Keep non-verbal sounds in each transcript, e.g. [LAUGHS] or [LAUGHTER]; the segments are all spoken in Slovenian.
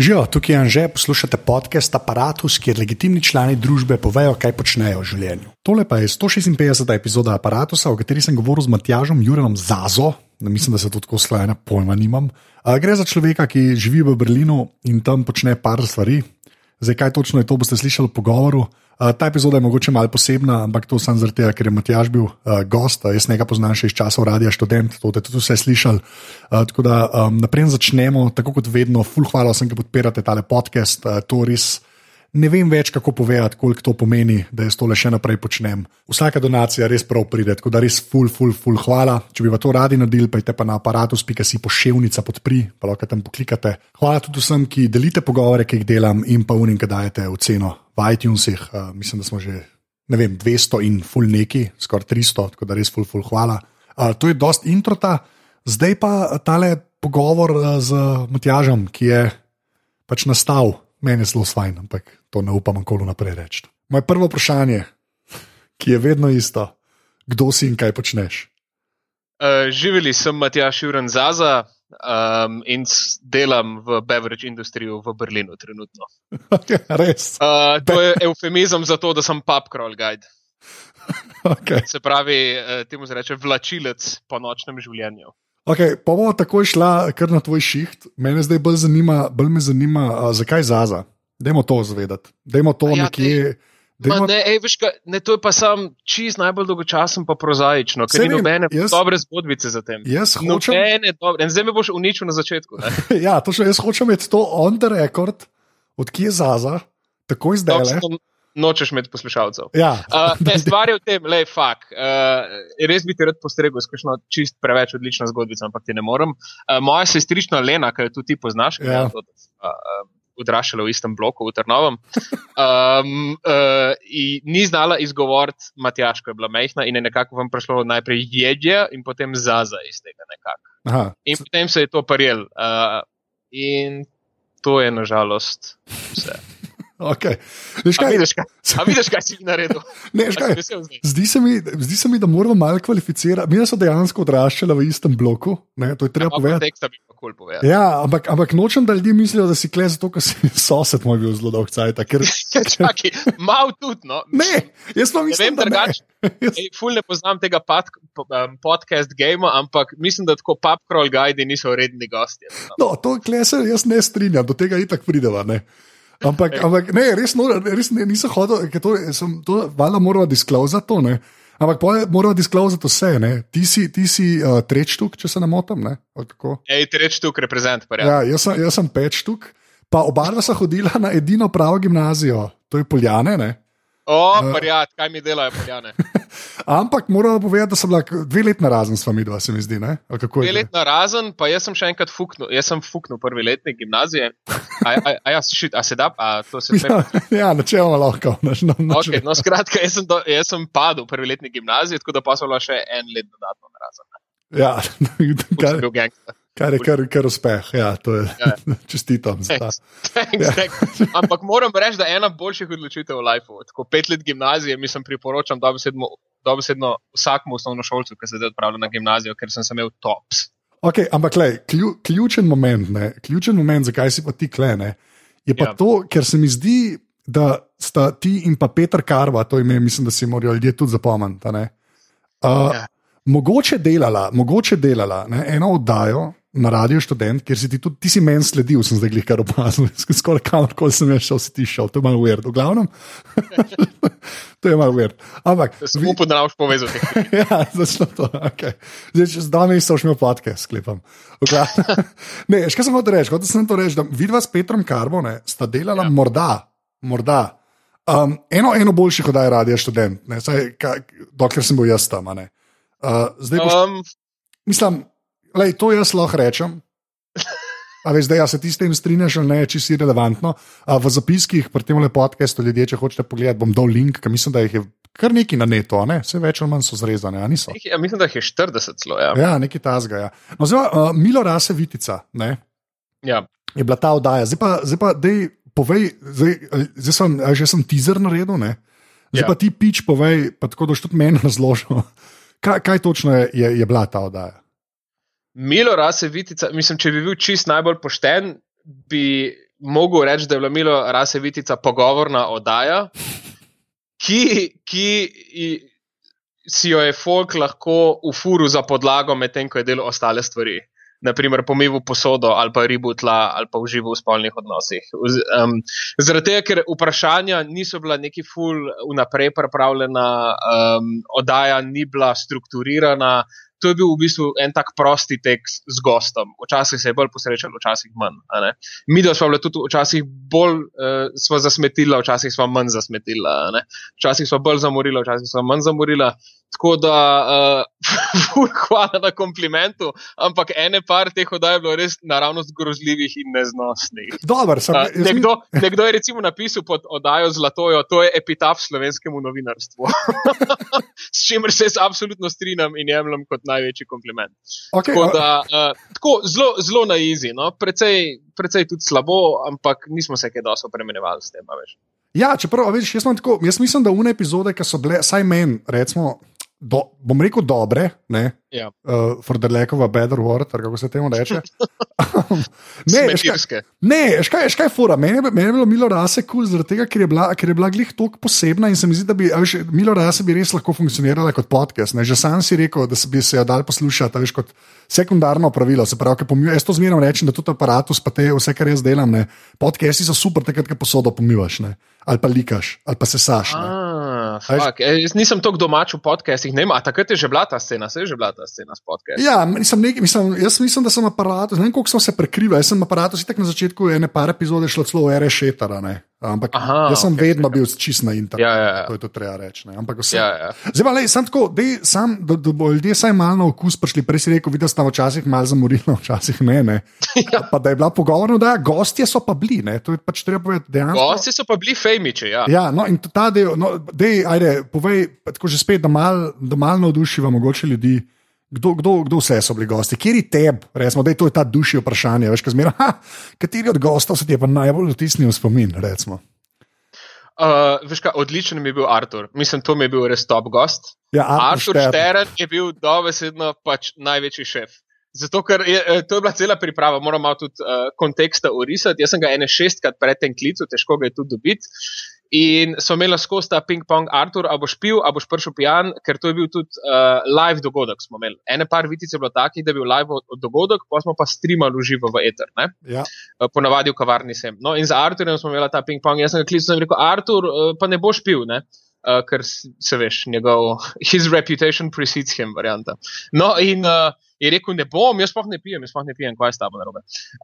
Živijo, tukaj je Anže, poslušate podcast Apparatus, kjer legitimni člani družbe povejo, kaj počnejo v življenju. Tole pa je 156. epizoda Apparatusa, o kateri sem govoril z Matjažom Jurenom Zazo. Mislim, da se to tako slajena pojma nimam. Gre za človeka, ki živi v Berlinu in tam počne par stvari. Zdaj, kaj točno je to, boste slišali v pogovoru. Uh, ta epizoda je mogoče malo posebna, ampak to sem zaradi tega, ker je Matjaž bil uh, gost, jaz nekaj poznam še iz časov radia študent, to ste tudi vse slišali. Uh, tako da um, naprej začnemo, tako kot vedno, full hvala vsem, ki podpirate tale podcast, uh, to res ne vem več, kako povedati, koliko to pomeni, da jaz tole še naprej počnem. Vsaka donacija res prav pride, tako da res full, full, full hvala. Če bi pa to radi naredili, pa je pa na aparatus.si pošiljnica podpri, pa lahko tam poklikate. Hvala tudi vsem, ki delite pogovore, ki jih delam in pa unim, ki dajete oceno v iTunesih. Uh, mislim, da smo že. Ne vem, 200 in full neki, skoraj 300, tako da res full, full hvala. Uh, to je dost introta, zdaj pa tale pogovor uh, z Matjažem, ki je pač nastal meni je zelo fajn, ampak to ne upam, kako naprej reči. Moje prvo vprašanje, ki je vedno isto, kdo si in kaj počneš? Uh, živeli sem Matjaš Juren Zaza um, in delam v beverage industriju v Berlinu trenutno. [LAUGHS] Res. Uh, to je eufemizem za to, da sem pub crawl guide. [LAUGHS] Okay. Se pravi, temu se reče vlačilec po nočnem življenju. Okay, pa bomo tako šla kar na tvoj šiht. Mene zdaj bolj zanima, bolj me zanima uh, zakaj zaza. Dajmo to zvedati. Dajmo to ja, nekje. Dejmo... Ne, ej, veš, ka, ne, to je pa sam čist najbolj dolgočasen, pa prozaično, ker ni nobene jaz, dobre zgodbice za tem. Jaz hočem. Dobre, zdaj me boš uničil na začetku. [LAUGHS] ja, to še jaz hočem imeti to on the record, odkje je zaza, takoj zdaj nočeš imeti poslušalcev. Ja. Uh, stvar je v tem, le fuk. Uh, res bi ti rad postregel s kakšno čist preveč odlično zgodbico, ampak ti ne morem. Uh, moja sestrična Lena, ki jo tudi ti poznaš, ja. je uh, odraščala v istem bloku v Trnovem, [LAUGHS] um, uh, ni znala izgovoriti Matjaš, ko je bila mehna in je nekako vam prišlo najprej jedje in potem zaza iz tega nekako. In potem se je to parjel. Uh, in to je nažalost vse. Okay. Kaj, a vidiš, kaj, [LAUGHS] a vidiš, kaj si naredil? Ne, kaj, zdi, se mi, zdi se mi, da moramo malo kvalificirati. Mi smo dejansko odraščali v istem bloku. Ne, to je treba povedati. Cool ja, ampak, ampak nočem, da ljudje mislijo, da si kle zato, ker si [LAUGHS] sosed moj bil zelo dolg cajt. Ker... [LAUGHS] Čakaj, mal tudi, no. Ne, jaz pa mislim, ne vem, da ne. Ful ne poznam tega pod, um, podcast gamea, ampak mislim, da tako crawl guide niso redni gosti. No, to kle se jaz ne strinjam, do tega itak prideva, ne. Ampak, ampak ne, res, no, res ne, nisem hodil, ker to, sem, to valjda moramo disklozati to, ne. Ampak moramo disklozati vse, ne. Ti si, ti si uh, treč štuk, če se ne motim. Ej, treč štuk, reprezent, pa ja. Jaz sem, jaz sem pet štuk, pa oba dva sta hodila na edino pravo gimnazijo, to je Poljane, ne. O, prijat, kaj mi delajo, Poljane. [LAUGHS] Ampak moramo povedati, da sem bila dve leti na razen s vami, dva se mi zdi. Dve leti na razen, pa jaz sem še enkrat fuknil, jaz sem fuknil prvi letnik gimnazije. A, a, a, ja, šit, a se da, a to se da. Ja, ja načeloma lahko. Naš, no, okay, no, skratka, jaz sem, do, jaz sem padel prvi letnik gimnazije, tako da pa sem bila še en let dodatno na razen. Ja, [LAUGHS] kar, kar je kar, kar uspeh. Ja, to je ja. [LAUGHS] čestitam. Thanks, thanks, ja. thanks. Ampak moram reči, da je ena boljših odločitev v lifeu. Tako pet let gimnazije mi sem priporočam, da bi sedmo dobesedno vsakmu osnovnošolcu, ki se zdaj odpravlja na gimnazijo, ker sem imel tops. Okay, ampak, lej, klju, ključen moment, ne, ključen moment, zakaj si pa ti klene, je pa ja. to, ker se mi zdi, da sta ti in pa Petr Karva, to ime, mislim, da si morajo ljudje tudi zapomniti. Uh, ja. Mogoče delala, mogoče delala ne, eno oddajo, na radio študent, ker si ti tudi, ti si meni sledil, sem zdaj kar opazil, skoraj kamorkoli sem šel, si ti šel, to je malo uvert, v glavnem. [LAUGHS] to je malo uvert. Ampak. Sem upal, da ne boš povezal. ja, začne to, ok. Zdaj, čez dan nisem šel podke, sklepam. ne, še kaj sem hotel reči, hotel sem to reči, da vidva s Petrom Karbone sta delala ja. morda, morda. Um, eno, eno boljših oddaj radio študent, ne, saj, ka, dokler sem bil jaz tam. Uh, zdaj, boš, um, mislim, Lej, to jaz lahko rečem. A veš, da se ti s tem strinjaš, ali ne, če si relevantno. A v zapiskih pri tem podkastu, ljudje, če hočete pogledati, bom dal link, ker mislim, da jih je kar neki na neto, ne? vse več ali manj so zrezane. Ja, mislim, da jih je 40 celo. Ja, ja neki tasga. Ja. No, zdaj, uh, Milo Rase Vitica ja. je bila ta oddaja. Zdaj pa, zdaj pa dej, povej, zdaj, zdaj sem, že sem teaser naredil, ne? zdaj ja. pa ti pič povej, pa tako da boš tudi meni [LAUGHS] razložil, kaj, kaj točno je, je, je bila ta oddaja. Milo rase vitica, mislim, če bi bil čist najbolj pošten, bi mogel reči, da je bila Milo Rasevitica pogovorna oddaja, ki, ki si jo je folk lahko ufuru za podlago, medtem ko je delo ostale stvari. Naprimer, pomivu posodo ali pa ribu tla ali pa uživo v spolnih odnosih. Um, zaradi tega, ker vprašanja niso bila neki ful vnaprej pripravljena, um, oddaja ni bila strukturirana, to je bil v bistvu en tak prosti tekst z gostom. Včasih se je bolj posrečal, včasih manj. Mi, da smo bili tudi včasih bolj uh, zasmetili, včasih smo manj zasmetili. Včasih smo bolj zamorili, včasih smo manj zamorili. Tako da, [LAUGHS] uh, hvala na komplimentu, ampak ene par teh oddaj je bilo res naravnost grozljivih in neznosnih. Dobar, sem, uh, nekdo, [LAUGHS] nekdo je recimo napisal pod oddajo Zlatojo, to je epitaf slovenskemu novinarstvu. [LAUGHS] S čimer se jaz absolutno strinjam in jemljem kot največji kompliment. Okay, tako da, uh, tako, zelo, zelo na izi, no? precej, precej tudi slabo, ampak nismo se kaj dosto premenjevali s tem. Ja, čeprav, veš, jaz, tako, jaz mislim, da une epizode, ki so bile, saj meni, recimo do, bom rekel, dobre, ne, ja. uh, for the lack of a better word, kako se temu reče. [LAUGHS] ne, škaj, ne, škaj, škaj fura. Meni je, meni je bilo Milo Rase kul, cool, zaradi tega, ker je bila, ker je bila glih tako posebna in se mi zdi, da bi veš, Milo Rase bi res lahko funkcionirala kot podcast. Ne. Že sam si rekel, da bi se jo dal poslušati, veš, kot sekundarno pravilo. Se pravi, pomiju, jaz to zmerno rečem, da tudi aparatus, pa te vse, kar jaz delam, ne. podcasti so super, takrat, ko posodo pomivaš, ne. ali pa likaš, ali pa se saš. Fak, e, jaz nisem tako domač v podcastih, ne vem, takrat je že bila ta scena, se je že bila ta scena s podcastom. Ja, mislim, nek, mislim, jaz mislim, da sem aparatus, ne vem, koliko smo se prekrivali, jaz sem aparatus, tako na začetku ene par epizode šlo celo v R-šetara. Ampak Aha, jaz sem okay, vedno okay. bil čist na internetu. Ja, ja, ja. To je to treba reči. Ampak vse. Ja, ja. Zdaj pa le, sam tako, dej, sam, da, da bo ljudje vsaj malo na okus prišli. Prej si rekel, videl sem včasih malo zamorili, [LAUGHS] včasih ne. ne. Ja. Pa da je bila pogovorna, da gostje so pa bili. Ne. To je pač treba povedati dejansko. Gostje so pa bili fejmiči. Ja. ja, no in ta del, no, dej, ajde, povej, tako že spet, da malo mal navdušiva mogoče ljudi. Kdo, kdo, kdo vse so bili gosti, je teb, resmo, da je to je ta duši vprašanje. Veš, zmera, [LAUGHS] ha, kateri od gostov se ti je pa najbolj vtisnil v spomin? Recimo. Uh, veš, kaj, odličen mi je bil Artur, mislim, to mi je bil res top gost. Ja, Artur Šteren je bil dobesedno pač največji šef. Zato, ker je, eh, to je bila cela priprava, moram malo tudi uh, konteksta urisati. Jaz sem ga ene šestkrat pred tem klicu, težko ga je tudi dobiti. In so imeli skozi ta ping-pong, Artur, a boš pil, a boš prišel pijan, ker to je bil tudi uh, live dogodek. Ene par vitic je bilo takih, da je bil live dogodek, pa smo pa streamali v živo v eter, ja. uh, ponavadi v kavarni sem. No, in za Arturjem smo imeli ta ping-pong, jaz sem ga klical in rekel: Artur, uh, pa ne boš pil, ne? Uh, ker se veš, njegov, [LAUGHS] his reputation precedes him, varianta. No, in. Uh, je rekel, ne bom, jaz pa ne pijem, jaz pa ne pijem, kaj je s tabo narobe.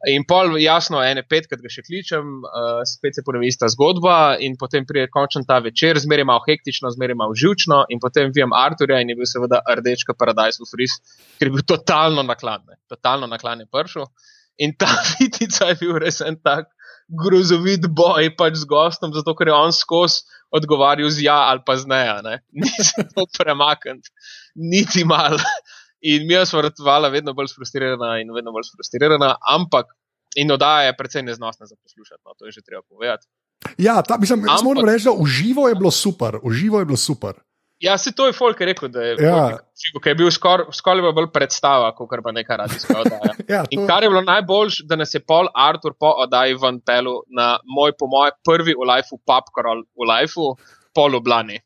In pol, jasno, ene petkrat ga še kličem, uh, spet se ponovi ista zgodba, in potem pride končen ta večer, zmeraj malo hektično, zmeraj malo živčno, in potem vijem Arturja in je bil seveda rdečka paradajz v fris, ker je bil totalno nakladne, totalno nakladne pršo. In ta [LAUGHS] vitica je bil res en tak. Grozovit boj pač z gostom, zato ker je on skozi odgovarjal z ja ali pa z ne. [LAUGHS] Nisem to premaknil, niti malo. In mi smo vrtvala vedno bolj frustrirana in vedno bolj frustrirana, ampak in oddaja je precej neznosna za poslušati, no, to je že treba povedati. Ja, ta, mislim, ampak, moram reči, da uživo je bilo super, uživo je bilo super. Ja, se to je folk rekel, da je, ja. je bil skoraj skor bolj predstava, kot pa neka radijska oddaja. [LAUGHS] ja, to... In kar je bilo najboljše, da nas je Paul Arthur po oddaji van Pelu na moj, po mojem, prvi v Lifeu, Papkarol v Lifeu, Pol Oblani.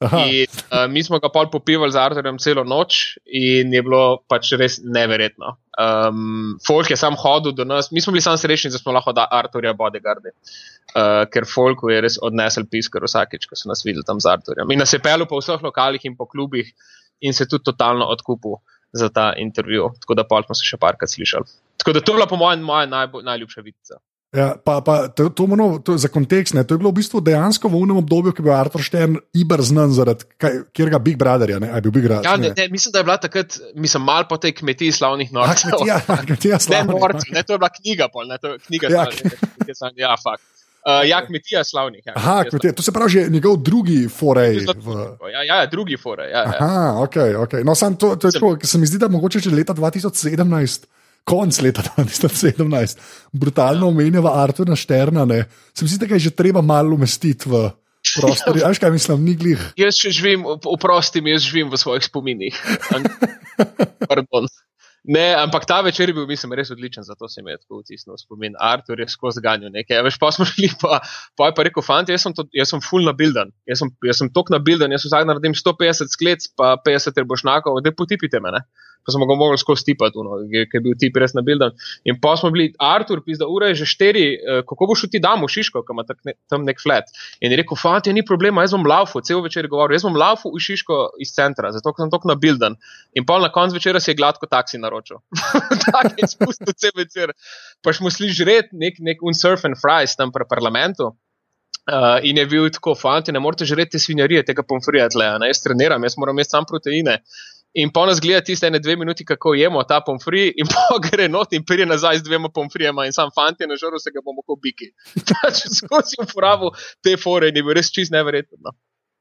In, uh, mi smo ga pol popivali z Arturjem celo noč in je bilo pač res neverjetno. Um, folk je sam hodil do nas, mi smo bili samo srečni, da smo lahko da Arturja bodyguardi, uh, ker folku je res odnesel piskar vsakeč, ko so nas videli tam z Arturjem. In nas je pel po vseh lokalih in po klubih in se tudi totalno odkupil za ta intervju, tako da pol smo se še parkrat slišali. Tako da to je bila po mojem moja najljubša vidica. Ja, pa, pa, to, to mono, to za kontekst, ne, to je bilo v bistvu dejansko v unem obdobju, ki je bil Arthur Stern iber znan zaradi katerega Big Brotherja, ne, bil Big Brother. Ja, ne, ne, mislim, da je bila takrat, mislim, mal po tej kmetiji slavnih norcev. Ja, kmetija [LAUGHS] slavnih. Ne, norci, ne, to je bila knjiga, pol, ne, to je knjiga ja, slavnih. Ja, ja, fakt. Uh, ja, kmetija slavnih. Ja, Aha, kmetija, to se pravi, že njegov drugi forej. V... Ja, ja, drugi forej. Ja, ja. Aha, ok, ok. No, sam to, to je tako, ker se mi zdi, da mogoče že leta 2017 konc leta 2017, brutalno omenjava Artura Šterna, ne. se mi zdi, da je že treba malo umestiti v prostor. Ja, kaj mislim, ni glih. Jaz še živim, oprostim, jaz živim v svojih spominih. [LAUGHS] Ne, ampak ta večer je bil, mislim, res odličen, zato se mi je tako vtisnil spomin. Artur je skozi ganjo nekaj. Ja, veš, pa smo [LAUGHS] šli, pa, pa je pa rekel, fanti, jaz sem, to, jaz sem full nabilden, jaz sem, jaz sem tok nabilden, jaz vsak naredim 150 sklec, pa 50 terbošnakov, da potipite me, ne. Pa smo ga mogli skozi tipati, no, ker je bil tip res nabilden. In pa smo bili, Artur, pizda, ura je že štiri, uh, kako boš ti damo Šiško, kam ima ne, tam nek flat. In je rekel, fanti, ni problema, jaz bom laufu, cel večer je govoril, jaz bom laufu v Šiško iz centra, zato ker sem tok nabilden. In pa na koncu večera si je gladko taksi na naročil. [LAUGHS] Tako je spustil cel večer. Pa smo šli žret nek, nek unsurf and fries tam pri parlamentu. Uh, in je bil tako, fanti, ne morete žreti svinjarije, tega pomfrija tle, ne, jaz treniram, jaz moram imeti sam proteine. In pa nas gleda tiste ene dve minuti, kako jemo ta pomfri, in [LAUGHS] pa gre not in prije nazaj z dvema pomfrijama, in sam fanti na žaru se ga bomo kot biki. [LAUGHS] Pač skozi uporabo te fore je bil res čist neverjetno.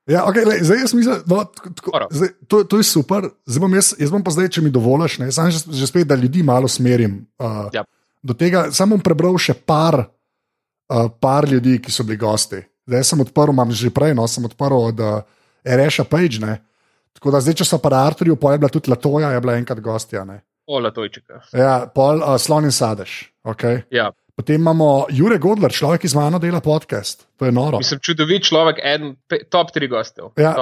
Ja, okay, lej, zdaj jaz mislim, no, tako, zdaj, to, to je super. Bom jaz, jaz bom pa zdaj, če mi dovoliš, samo že, že spet, da ljudi malo smerim. Uh, ja. Do tega samo bom prebral še par, uh, par ljudi, ki so bili gosti. Zdaj sem odprl, imam že prej, no sem odprl od uh, Ereša Page. Ne? Tako da zdaj, če so pa na Arturju, pa je bila tudi Latoja, je bila enkrat gostja. Ne? O, Latojčika. Ja, pol uh, slon in sadež. Okay? Ja. Potem imamo Jure Godler, človek, ki z mano dela podcast. To je noro. Mislim, čudovit človek, en top tri gostov. Ja,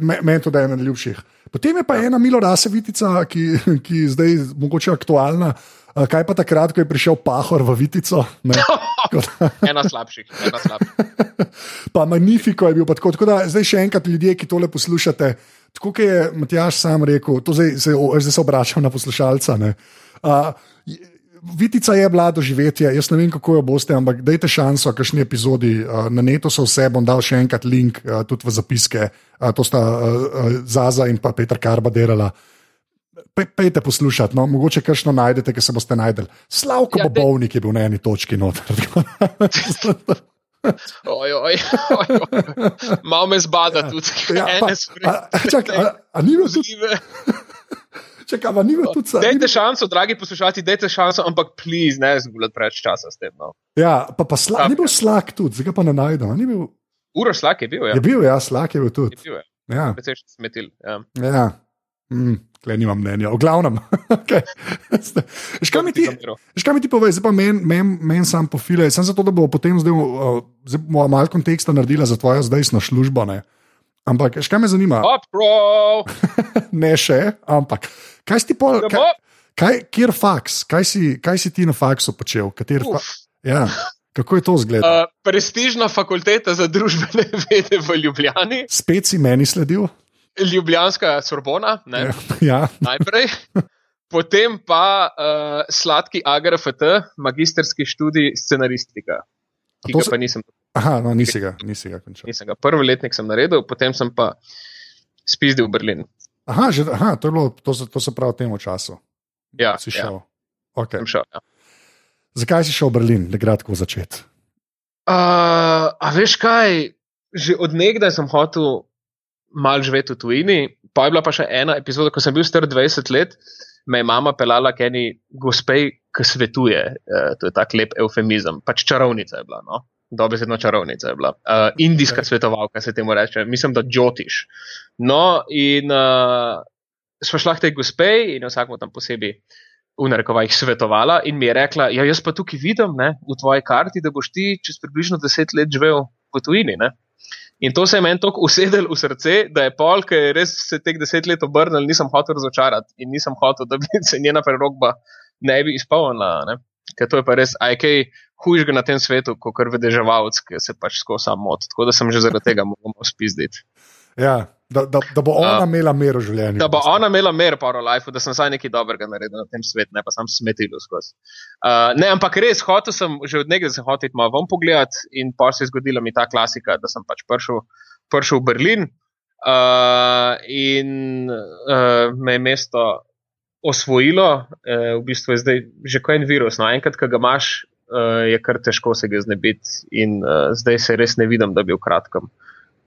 Meni to je eden najljubših. Potem je pa ja. ena Milo Rasevitica, ki, ki je zdaj mogoče aktualna. Kaj pa takrat, ko je prišel Pahor v Vitico? [LAUGHS] ena slabših, ena slabših. [LAUGHS] pa Magnifiko je bil tako. tako da, zdaj še enkrat ljudje, ki tole poslušate. Tako je Matjaš sam rekel, to zdaj, zdaj, zdaj se obračam na poslušalca. Uh, Vitica je bila doživetje, jaz ne vem, kako jo boste, ampak dajte šanso, kakšni epizodi. Uh, na netu so vse, bom dal še enkrat link uh, tudi v zapiske. Uh, to sta Zaza in pa Petr Karba delala. Pe, pejte poslušati, no, mogoče kakšno najdete, ki se boste najdel. Slavko ja, Bobovnik je bil na eni točki noter. Oj, oj, oj, oj. Malo me zbada ja, tudi, ja, ene spremembe. Čakaj, a, a ni bilo zgive? Če kaj, ni bilo tudi samo. Dajte šanso, dragi poslušalci, dajte šanso, ampak please, ne zgubljate preveč časa s tem. No. Ja, pa, pa sla, ni bil slak tudi, zdaj pa ne najdem. Bil... Uro slak je bil, ja. Je bil, ja, slak je bil tudi. Je bil, ja. Ja. Precej še smetil. Ja. ja. Mm, Klej nimam mnenja, v glavnem. [LAUGHS] Škaj mi ti, ti povej, zdaj pa meni men, men sam pofile, sem zato, da bo potem zdaj, uh, zdaj malo konteksta naredila za tvojo zdajsno službo. Ne? Ampak, škaj me zanima? [LAUGHS] ne še, ampak. Kaj si ti pol? Kaj, kaj, kjer faks? Kaj si, kaj si ti na faksu počel? Fa ja. Kako je to zgledalo? Uh, prestižna fakulteta za družbene [LAUGHS] vede v Ljubljani. Spet si meni sledil? Ljubljanska Sorbona, ja. ja. najprej. Potem pa uh, sladki AGRFT, magisterski študij scenaristika, ki ga se... pa nisem. Aha, no, nisi ga, nisi ga končal. Nisem ga. Prvi letnik sem naredil, potem sem pa spizdil v Berlin. Aha, že, aha to, bilo, to, to se pravi v tem času. Ja, si šel. Ja. Okay. šel ja. Zakaj si šel v Berlin, da gradko začeti? Uh, a veš kaj, že odnegdaj sem hotel mal živeti v tujini, pa je bila pa še ena epizoda, ko sem bil star 20 let, me je mama pelala k eni gospej, ki svetuje. Uh, to je tak lep eufemizem, pač čarovnica je bila. No? Dobesedno čarovnica je bila. Uh, indijska okay. svetovalka se temu reče, mislim, da Džotiš. No, in uh, smo šla k tej gospej in vsakmo tam posebej v narekovajih svetovala in mi je rekla: Ja, jaz pa tukaj vidim ne, v tvoji karti, da boš ti čez približno deset let živel v tujini. Ne? In to se je meni tako usedel v srce, da je pol, ki je res se teh deset let obrnil, nisem hotel razočarati in nisem hotel, da bi [LAUGHS] se njena prerogba ne bi izpolnila. Ker to je pa res, aj kaj hujšega na tem svetu, kot kar vedeževalc, ki se pač skozi samo moti. Tako da sem že zaradi tega mogel spizditi. Ja, da, da, da bo ona uh, imela mer v življenju. Da bo ona imela mer v life, da sem vsaj nekaj dobrega naredil na tem svetu, ne pa sam smetil skozi. Uh, ne, ampak res, hotel sem že od nekaj, da sem hotel malo pogledati in pa se je zgodila mi ta klasika, da sem pač prišel, prišel v Berlin uh, in uh, me je mesto osvojilo, uh, v bistvu je zdaj že kot en virus. No, enkrat, ko ga imaš, uh, je kar težko se ga znebiti, in uh, zdaj se res ne vidim, da bi v kratkem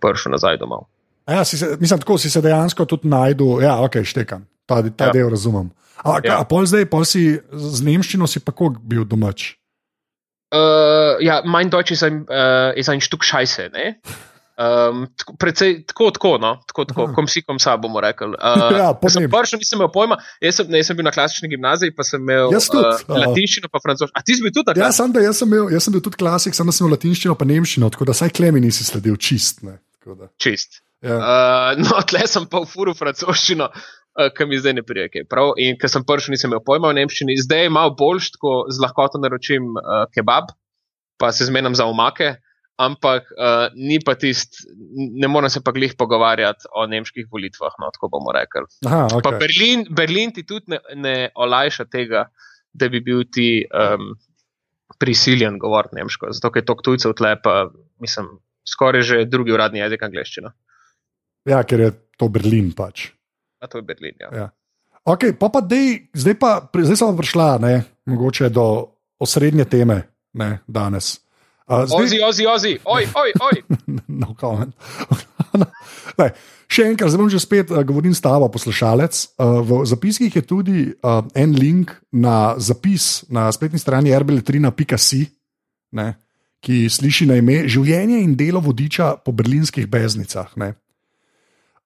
prišel nazaj domov. Ja, si se, mislim, tako si se dejansko tudi najdel, ja, ok, štekam, ta, ta ja. del razumem. A, ja. a pol zdaj, pol si z nemščino si pa kako bil domač? Uh, ja, mein Deutsch ist ein, uh, ist ein Stück Scheiße. Ne? Um, tako, precej, tako, tako, no, tako, tako kom si, kom sa bomo rekli. Uh, [LAUGHS] Ja, ko sem prvič nisem imel pojma, jaz sem, ne, jaz sem bil na klasični gimnaziji, pa sem imel Jaz tudi, uh, latinščino, pa francoščino. A ti si bil tudi Ja, tako? sam, da, jaz, sem bil, jaz sem bil tudi klasik, samo sem imel latinščino in nemščino, tako da saj klemi nisi sledil čist. Ne, Čist. ja. Uh, no, tle sem pa v furu francoščino, uh, ki mi zdaj ne prije. kaj Prav, in ker sem prvič nisem imel pojma o nemščini, zdaj malo boljš, tako z lahkoto naročim uh, kebab, pa se zmenam za omake. Ampak uh, ni pa tist, ne morem se pa glih pogovarjati o nemških volitvah, no, tako bomo rekli. Aha, Pa okay. Berlin, Berlin ti tudi ne, ne olajša tega, da bi bil ti um, prisiljen govoriti nemško, zato ker je toliko tujcev tle, pa mislim, skoraj že drugi uradni jezik angliščina. ja, ker je to Berlin pač. A to je Berlin. Ja. Ja. Okay, pa pa dej, zdaj, pa, zdaj sem pa prišla, ne, mogoče do osrednje teme ne, danes. Uh, Ozi, ozi, ozi, oj, oj, oj. [LAUGHS] no comment. [LAUGHS] Lej, še enkrat, zdaj bom že spet uh, govorim s tabo, poslušalec. Uh, v zapiskih je tudi uh, en link na zapis na spletni strani rbl3.si, ne, ki sliši na ime Življenje in delo vodiča po berlinskih beznicah. Ne.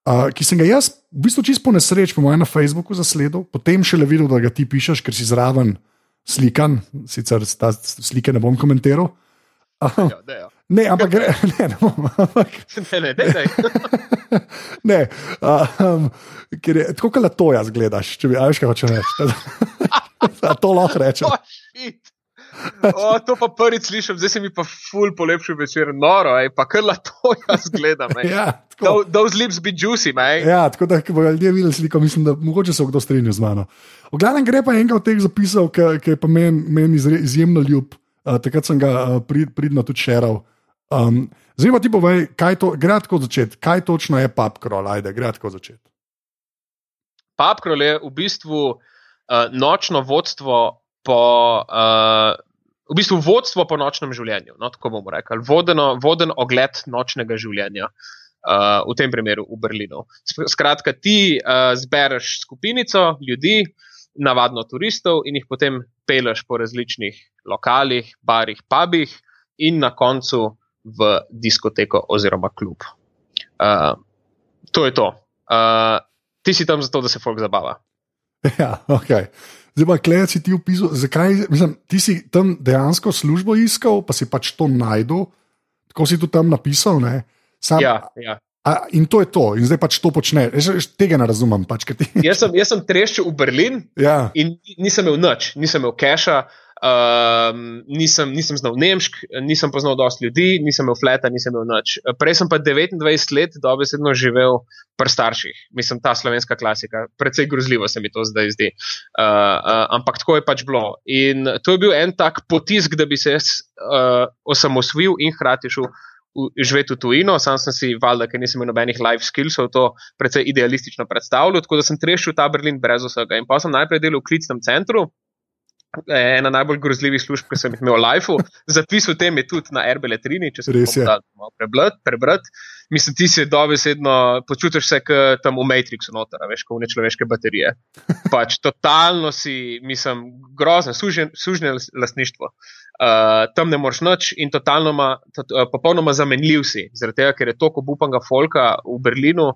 Uh, ki sem ga jaz, v bistvu čisto po nesreč, po mojem na Facebooku zasledil, potem šele videl, da ga ti pišeš, ker si zraven slikan, sicer ta slike ne bom komentiral. Ja, da, ja. [LAUGHS] ne, ampak gre, [LAUGHS] ne, ne bom. Ampak, [LAUGHS] Ne, ne, dej, dej. ne, um, ker je tako, kot to jaz gledaš, če bi ajš kaj hoče reči. A to lahko rečem. Oh. O, to pa prvič slišim, zdaj se mi pa ful polepšil večer, noro, ej, pa krla to jaz gledam. Ja, tako, Tho- Those lips be juicy, man. ja, tako da, ko bodo ljudje videli sliko, mislim, da mogoče se bo kdo strinjal z mano. V glavnem gre pa enega od teh zapisov, ki je pa meni men izjemno ljub. Uh, takrat sem ga uh, prid, pridno tudi šeral. Um, zdaj pa ti povej, kaj to, gre tako začeti, kaj točno je papkrol, ajde, gre tako začeti. Papkrol je v bistvu uh, nočno vodstvo po. Uh, V bistvu vodstvo po nočnem življenju, no, tako bomo rekli, vodeno, voden ogled nočnega življenja, uh, v tem primeru v Berlinu. Skratka, ti uh, zbereš skupinico ljudi, navadno turistov, in jih potem peleš po različnih lokalih, barih, pubih in na koncu v diskoteko oziroma klub. Uh, to je to. Uh, ti si tam zato, da se folk zabava. [LAUGHS] Ja, ok. Zdaj pa, klej si ti opisal, zakaj, mislim, ti si tam dejansko službo iskal, pa si pač to najdel, tako si tu tam napisal. Ne? Sam, Ja, ja. A, in to je to, in zdaj pač to počne. Jaz, jaz tega ne razumem. Pač, ti, [LAUGHS] Jaz, sem, jaz sem treščil v Berlin ja, in nisem imel nič, nisem imel keša, um, nisem, nisem znal nemšk, nisem poznal dosti ljudi, nisem imel fleta, nisem imel nič. Prej sem pa 29 let dobesedno živel pri starših, mislim, ta slovenska klasika. Predvsej grozljivo se mi to zdaj zdi. Uh, uh, ampak tako je pač bilo. In to je bil en tak potisk, da bi se jaz uh, osamosvojil in hkrati šel. Živeti v tujino, sam sem si valjda, ker nisem imel nobenih life skillsov, to precej idealistično predstavljal, tako da sem trešil ta Berlin brez vsega. In pa sem najprej delal v klicnem centru, eh, ena najbolj grozljivih služb, ki sem jih imel v Lifeu. Zapis o tem je tudi na RBL3, če se lahko prebrati. Prebrat. Mislim, ti si dobesedno počutiš se kot tam v Matrixu, noter, veš, kot v nečloveške baterije. [LAUGHS] Pač totalno si, mislim, grozno, sužen- sužnje las- lastništvo. Uh, tam ne moreš nič in totalno ma, tot, uh, popolnoma zamenljiv si, zaradi tega, ker je toliko obupanga folka v Berlinu,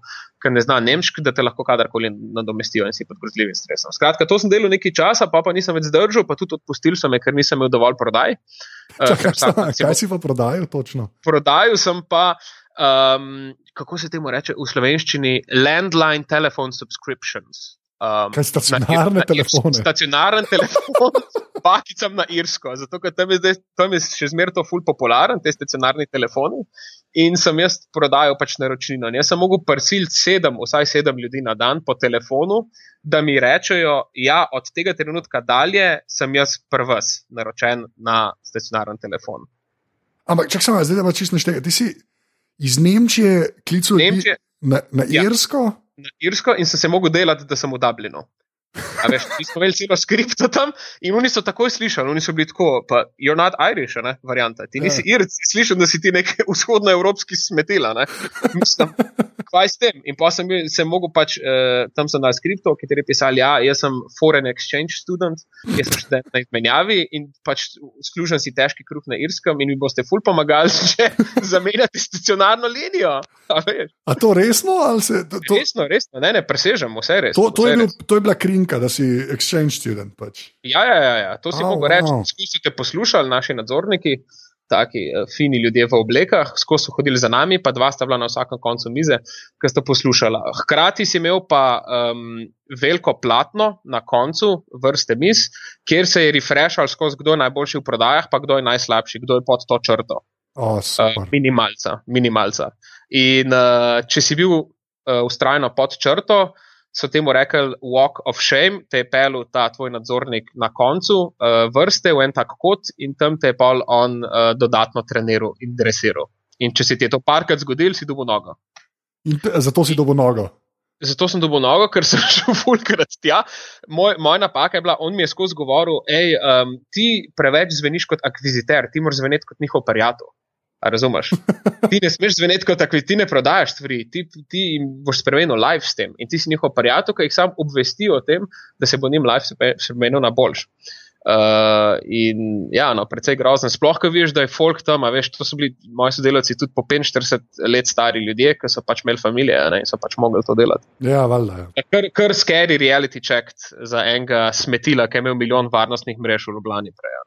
ki ne zna nemški, da te lahko kadarkoli nadomestijo in si pod grozljivim stresom. Skratka, to sem delal nekaj časa, pa pa nisem več zdržal, pa tudi odpustil so me, ker nisem imel dovolj prodaj. Uh, čakaj, ker vsak [LAUGHS] kaj, si pa prodajal točno? prodajal sem pa, um, kako se temu reče v slovenščini, landline telephone subscriptions. Um, Kaj stacionarne na, telefone? Stacionaren telefon, pakicam na Irsko, zato ker tam je, zdaj, tam je še zmeraj to ful popularen, te stacionarni telefoni. In sem jaz prodajal pač naročnino. In Jaz sem mogel prsiliti sedem, vsaj sedem ljudi na dan po telefonu, da mi rečejo, ja, od tega trenutka dalje sem jaz prvs naročen na stacionaren telefon. Ampak čak sem, zdaj pa čisto neštega. Ti si iz Nemčije klical Nemčije, na, na Ja. Irsko? na Irsko in sem se mogel delati, da sem v Dublinu. A veš, mi smo imeli celo skripto tam in oni so takoj slišali, oni so bili tako, pa you're not Irish, ne, varianta. Ti nisi Ja. Irc, slišim, da si ti nek [LAUGHS] vzhodnoevropski smetila, ne. Mislim, kaj s tem. In pa sem, sem mogel pač, uh, tam sem na skriptu, ki je pisal, ja, jaz sem foreign exchange student, jaz sem študent na izmenjavi in pač služen si težki kruh na Irskem in mi boste ful pomagali, [LAUGHS] če zamenjate stacionarno linijo. A, a to resno? Se, to, to... Resno, resno, ne, ne, presežem, vse res. To, to, je bil, to je bila krinka, da si exchange student. Pač. Ja, ja, ja, ja, to si oh, mogel reči. Wow. Skusite poslušali naši nadzorniki taki uh, fini ljudje v oblekah, skozi so hodili za nami, pa dva sta bila na vsakem koncu mize, ki sta poslušala. Hkrati si imel pa um, veliko platno na koncu vrste mis, kjer se je refreshal skozi, kdo je najboljši v prodajah, pa kdo je najslabši, kdo je pod to črto. Oh, uh, minimalca, minimalca. In uh, če si bil ustrajno uh, pod črto, so temu rekli walk of shame, te je pel ta tvoj nadzornik na koncu uh, vrste v en tak kot in tam te je pa on uh, dodatno treniral in dresiral. In če se ti je to parkrat zgodil, si dobil nogo. In zato si dobil nogo. Zato sem dobil nogo, ker sem [LAUGHS] šel fulkrat tja. Moj, moja napaka je bila, on mi je skozi govoril, hej, um, ti preveč zveniš kot akviziter, ti moraš zveneti kot njihov prijatelj. Razumeš? [LAUGHS] Ti ne smeš zveneti kot tako, ti ne prodajaš stvari, ti, ti boš spremenil life s tem. In ti si njihov prijatelj, ki jih sam obvesti o tem, da se bo njim life spremenil na boljš. Uh, in ja, no, precej grozen. Sploh, ko veš, da je folk tam, veš, to so bili moji sodelavci tudi po 45 let stari ljudje, ki so pač imeli družine in so pač mogli to delati. Ja, valjda. Ja. Kar, kar scary reality check za enega smetila, ki je imel milijon varnostnih mrež v Ljubljani prej.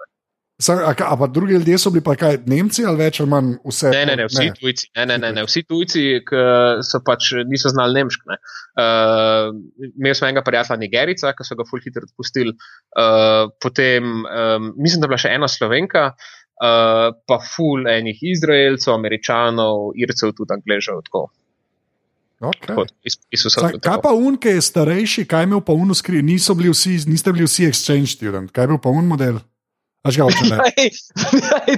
Ampak drugi ljudje so bili pa kaj, Nemci ali več ali manj vse? Ne, ne, ne, vsi ne. tujci. Ne, ne, ne, ne, vsi tujci, ki so pač niso znali nemško. Uh, eh, imel sem enega prijatelja Nigerica, ki so ga fulh hitro odpustili. Uh, potem um, mislim, da je bila še ena slovenka, uh, pa ful enih Izraelcev, Američanov, Ircev, tudi Angležev. Okay. Tako, iz, iz Saj, kaj pa unke je starejši, kaj imel pa unu skri, niste bili vsi exchange student, kaj je bil pa un model? Až ga hočeš?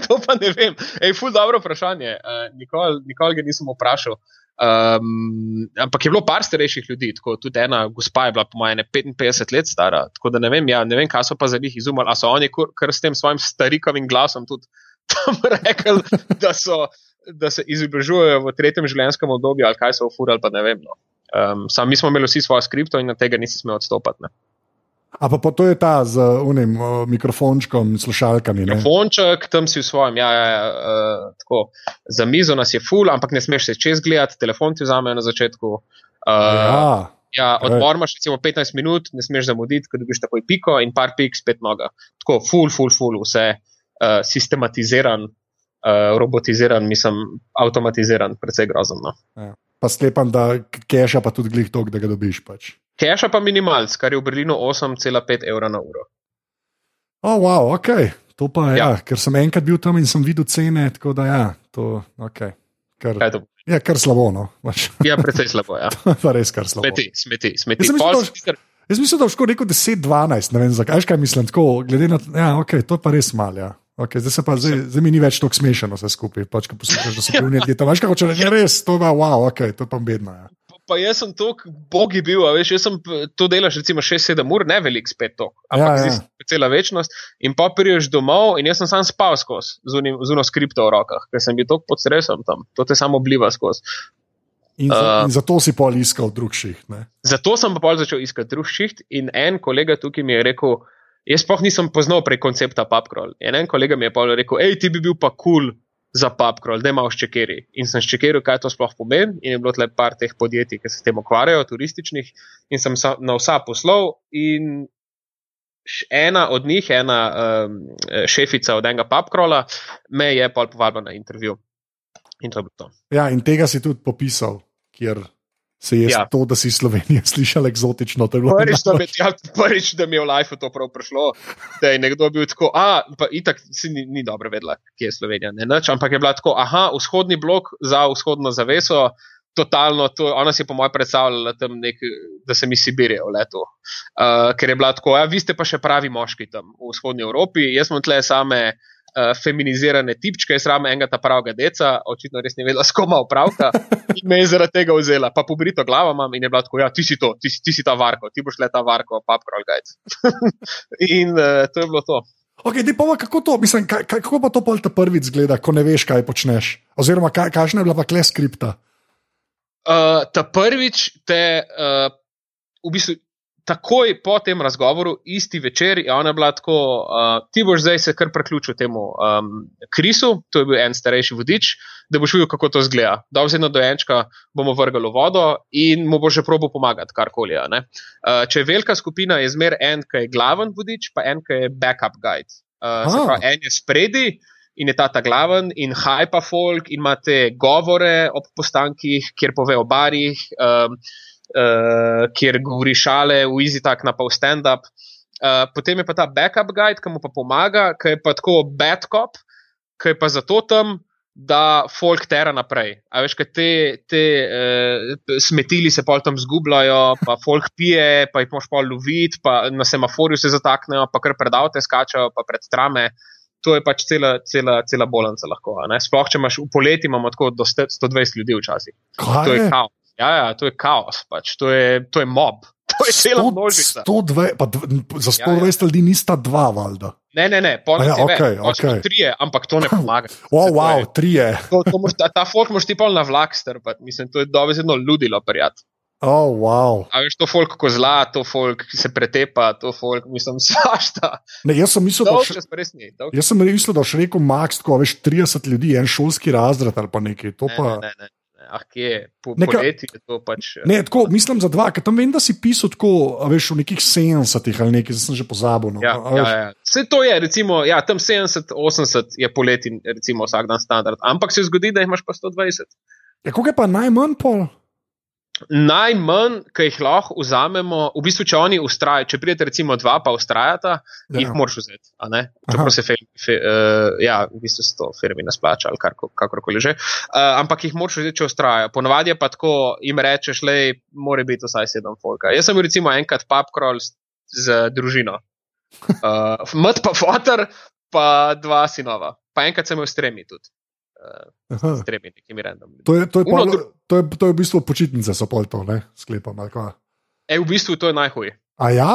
to pa ne vem. Ej, ful, dobro vprašanje. Uh, Nikoli nikol ga nisem vprašal. Um, ampak je bilo par starejših ljudi, tako tudi ena gospa je bila, po mojem, 55 let stara. Tako da ne vem, ja, ne vem, kaj so pa za njih izumili. Ali so oni kar s tem svojim starikovim glasom tudi [LAUGHS] tam rekli, da, so, da se izobražujejo v tretjem življenjskem obdobju, ali kaj so ufurali, pa ne vem. No. Um, sam mi smo imeli vsi svojo skripto in na tega nisi smel odstopati. Ne. Ampak to je ta z unim uh, mikrofončkom, slušalkami. Ne? Mikrofonček, tam si v svojem, ja, ja, ja uh, tako. Za mizo nas je full, ampak ne smeš se čez gledati, telefon ti vzamejo na začetku. Uh, ja. Ja, odmor imaš recimo 15 minut, ne smeš zamuditi, ker dobiš takoj piko in par pik, spet noga. Tako, full, full, full, vse uh, sistematiziran, uh, robotiziran, mislim, avtomatiziran, precej grozno. Ja. Pa sklepam, da keša pa tudi glih tok, da ga dobiš pač. Keša pa minimalc, kar je v Berlinu 8,5 evra na uro. Oh, wow, ok. To pa je, ja. ja, ker sem enkrat bil tam in sem videl cene, tako da ja, to je okay. kar, ja, kar slabo. No. ja, precej slabo. Ja. [LAUGHS] pa res kar slabo. Smeti, smeti. smeti. Jaz, mislim, da, jaz mislim, da je škoda rekel 10-12, ne vem zakaj, kaj mislim. Tako, glede na to, ja, okay, to je pa res mal. Ja. Okay, zdaj, pa, zdaj, zdaj mi ni več tako smešno, vse skupaj. Pač, poslušaš, da so bili ljudje tam. Veš, kako če reče, res, to je pa wow, okay, to je pa bedno. Ja pa jaz sem tako bogi bil, veš, jaz sem to delal recimo 6-7 ur, ne velik spet to, ampak ja, ja. cela večnost. In pa priješ domov in jaz sem sam spal skozi z uno skripto v rokah, ker sem bil tako pod stresom tam, to te samo obliva skozi. In, za, uh, in zato si pol iskal drug šiht. Ne? Zato sem pa pol začel iskati drug šiht in en kolega tukaj mi je rekel, jaz pa nisem poznal prej koncepta PubCrawl. In en kolega mi je pa rekel, hej, ti bi bil pa kul. Cool za PubCrawl, da ima ščekeri. In sem ščekeril, kaj to sploh pomeni. In je bilo tle par teh podjetij, ki se s tem ukvarjajo, turističnih, in sem na vsa poslov. In ena od njih, ena um, šefica od enega PubCrawla, me je pa povabila na intervju. In to je bilo to. Ja, in tega si tudi popisal, kjer se je ja. to, da si Slovenija [LAUGHS] slišala eksotično. Prvič, da, ja, prvič, da mi je v lifeu to prav prišlo, da je nekdo bil tako, a pa itak si ni, ni dobro vedela, kje je Slovenija, ne nič, ampak je bila tako, aha, vzhodni blok za vzhodno zaveso. Totalno, to, ona si je po mojem predstavljala, nek, da se mi Sibirijo leto. Uh, ker je bila tako, ja, vi ste pa še pravi moški tam v vzhodnji Evropi, jaz smo tle same uh, uh, feminizirane tipčke, jaz rame enega ta pravega deca, očitno res ne vedela, s kom opravka in me je zaradi tega vzela. Pa pobrito glavo imam in je bila tako, ja, ti si to, ti, ti si ta varko, ti boš le ta varko, pap kralj gajc. [LAUGHS] in uh, to je bilo to. Okay, pa, kako, to, mislim, kaj, kako pa to pol ta prvič zgleda, ko ne veš, kaj počneš? Oziroma, kaj, kakšna je bila pa kle skripta? Uh, ta prvič te, uh, v bistvu, takoj po tem razgovoru, isti večer, je ona bila tako, uh, ti boš zdaj se kar priključil temu um, Krisu, to je bil en starejši vodič, da boš videl, kako to zgleda. Da vzeno dojenčka bomo vrgli v vodo in mu bo že probo pomagati, karkoli. Uh, če je velika skupina, je zmer en, ki je glaven vodič, pa en, ki je backup guide. Uh, se pravi, en je spredi in je ta ta glaven, in hajpa folk, in imate govore ob postankih, kjer pove o barih, um, uh, kjer govori šale, v easy tak na pol stand-up. Uh, potem je pa ta backup guide, ki mu pa pomaga, ki je pa tako bad cop, ki je pa zato tam. Da folk tera naprej. A veš, kaj te, te uh, smetili se pol tam zgubljajo, pa folk pije, pa jih moš pol loviti, pa na semaforju se zataknejo, pa kar pred avte skačajo, pa pred trame. Uh, to je pač cela, cela, cela bolnica. Lahko, Sploh, če imaš v poleti, imamo tako do 120 ljudi včasih. Kaj to je kaos. Ja, ja, to je kaos, pač. to, je, to je mob. [LAUGHS] To je cela množica. 102, pa za 120 ja, ja. ljudi nista dva, valjda. Ne, ne, ne, polno ja, okay, okay. trije, ampak to ne [LAUGHS] pomaga. Oh, wow, je, trije. To, to moš, ta ta folk moš ti pol na vlak strpati, mislim, to je dovezno ludilo, prijatelj. Oh, wow. A veš, to folk ko zla, to folk se pretepa, to folk, mislim, [LAUGHS] svašta. Ne, jaz sem mislil, da še res ni. Jaz sem mislil, da še rekel Max, ko veš 30 ljudi, en šolski razred ali pa nekaj. Ne, pa... ne, ne, ne. Ah, kje je, po, Neka, poleti je to pač. Ne, tako, mislim za dva, ker tam vem, da si pisal tako, veš, v nekih 70-ih ali nekaj, zdaj sem že pozabil. No. Ja, ja, ja. Vse to je, recimo, ja, tam 70-80 je poleti, recimo, vsak dan standard, ampak se zgodi, da imaš pa 120. Ja, koliko je pa najmanj pol? Najmanj, ki jih lahko vzamemo, v bistvu, če oni ustrajajo, če pridete, recimo, dva, pa ustrajata, ja. jih moraš vzeti. Čeprav se film, fe, uh, ja, v bistvu se to firmi ne splača ali kar, kakorkoli že. Uh, ampak jih moraš vzeti, če ustrajajo. Ponavadi pa tako, jim rečeš, le, mora biti vsaj sedem folka. Jaz sem bil recimo enkrat papkrol z družino. Uh, [LAUGHS] Mat pa fotor, pa dva sinova. Pa enkrat sem imel stremi tudi uh, tremi, nekimi random. To je, to, je pol, to, je, to je v bistvu počitnice, so pol to, ne sklepam. E, v bistvu to je najhuj. A ja?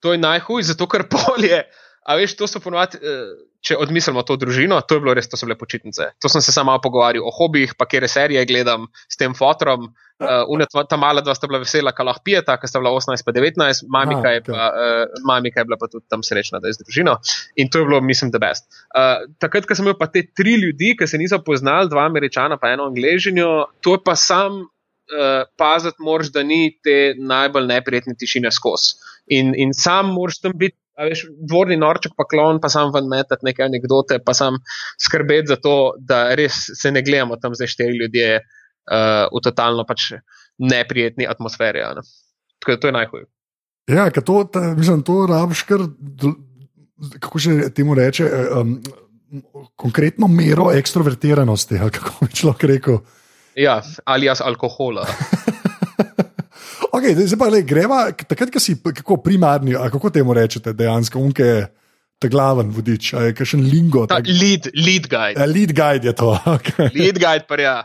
To je najhuj, zato ker polje. A veš, to so ponovadi, eh, če odmislimo to družino, to je bilo res, to so bile počitnice. To sem se samo pogovarjal o hobijih, pa kere serije gledam s tem fotorom. Uh, ta mala dva sta bila vesela, ka lahko pijeta, ker sta bila 18 pa 19, mamika, A, okay. je pa, uh, mamika je bila pa tudi tam srečna, da je z družino. In to je bilo, mislim, da best. Uh, takrat, ko sem imel pa te tri ljudi, ki se niso poznali, dva američana, pa eno angližinjo, to je pa sam. Uh, paziti moraš, da ni te najbolj neprijetne tišine skozi. In, in sam moraš tam biti veš, dvorni norček, pa klon, pa sam ven metati neke anekdote, pa sam skrbeti za to, da res se ne gledamo tam zdaj štiri ljudje uh, v totalno pač neprijetni atmosferi. Ne? Tako da to je najhujše. Ja, to, ta, mislim, to rabiš kar, kako se temu reče, um, konkretno mero ekstrovertiranosti, kako bi človek rekel. Ja, ali jaz alkohola. [LAUGHS] Okay, zdaj pa le, greva, takrat, ko si kako primarni, kako temu rečete, dejansko, unke ta glaven vodič, ali je kakšen lingo. Tak, lead, lead guide. A, lead guide je to. [LAUGHS] Okay. Lead guide, pa ja.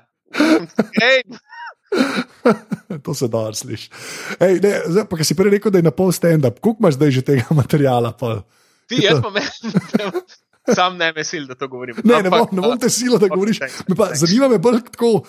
Hey. [LAUGHS] to se da sliši. Zdaj, pa si prej rekel, da je na pol stand-up, koliko imaš zdaj že tega [LAUGHS] materijala? Pa? Ti, jaz pa menim. Sam ne vesil, da to govorim. Ne, ne bom, ne bom te silo, da govoriš. Me pa, zanima me bolj tako.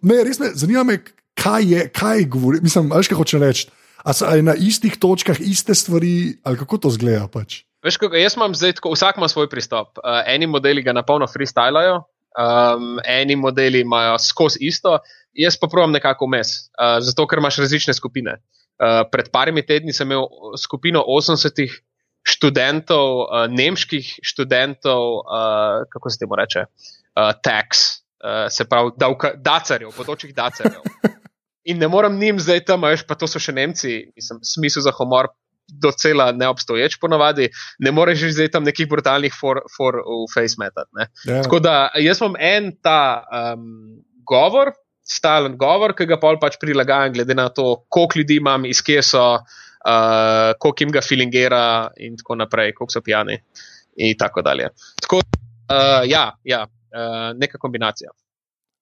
Ne, res me zanima, me, kaj je, kaj govori. Mislim, veš, kaj hoče reči. Ali na istih točkah iste stvari, ali kako to zgleda? Pač? Veš, kako, jaz imam zdaj tako, vsak ima svoj pristop. Uh, eni modeli ga na polno freestylajo, um, eni modeli imajo skozi isto, jaz pa pravim nekako vmes, uh, zato ker imaš različne skupine. Uh, pred parimi tedni sem imel skupino 80 študentov, uh, nemških študentov, uh, kako se temu reče, uh, tax, uh, se pravi, dacarjev, podočih dacarjev. [LAUGHS] In ne morem njim zdaj tam, veš, pa to so še Nemci, mislim, smisel za humor. Docela neobstoječ, ponovadi, ne moreš že zdaj tam nekih brutalnih for, for v face metati. Yeah. Ja. Tako da jaz imam en ta um, govor, stalen govor, ki ga pač prilagajam, glede na to, koliko ljudi imam, iz kje so, uh, koliko jim ga filingira, in tako naprej, koliko so pijani. In tako dalje. Tako, uh, ja, ja uh, neka kombinacija.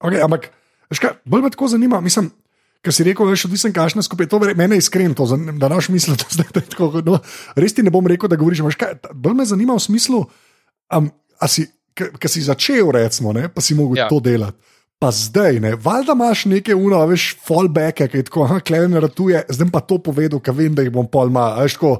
Okay, ampak, škaj, bolj me tako zanima, mislim. Ker si rekel, je odvisen, kakšna skupina. To je meni iskreno, to, da naš misli, [LAUGHS] da je to tako. No, res ti ne bom rekel, da govoriš. Bolj me zanima v smislu, um, ki si začel, recimo, ne, pa si mogel ja. to delati. pa zdaj, ne, valjda imaš neke uno, veš, fallback, ki je tako, ah, kleven ratuje, zdaj pa to povedal, ker vem, da jih bom pol mal, veš, tako,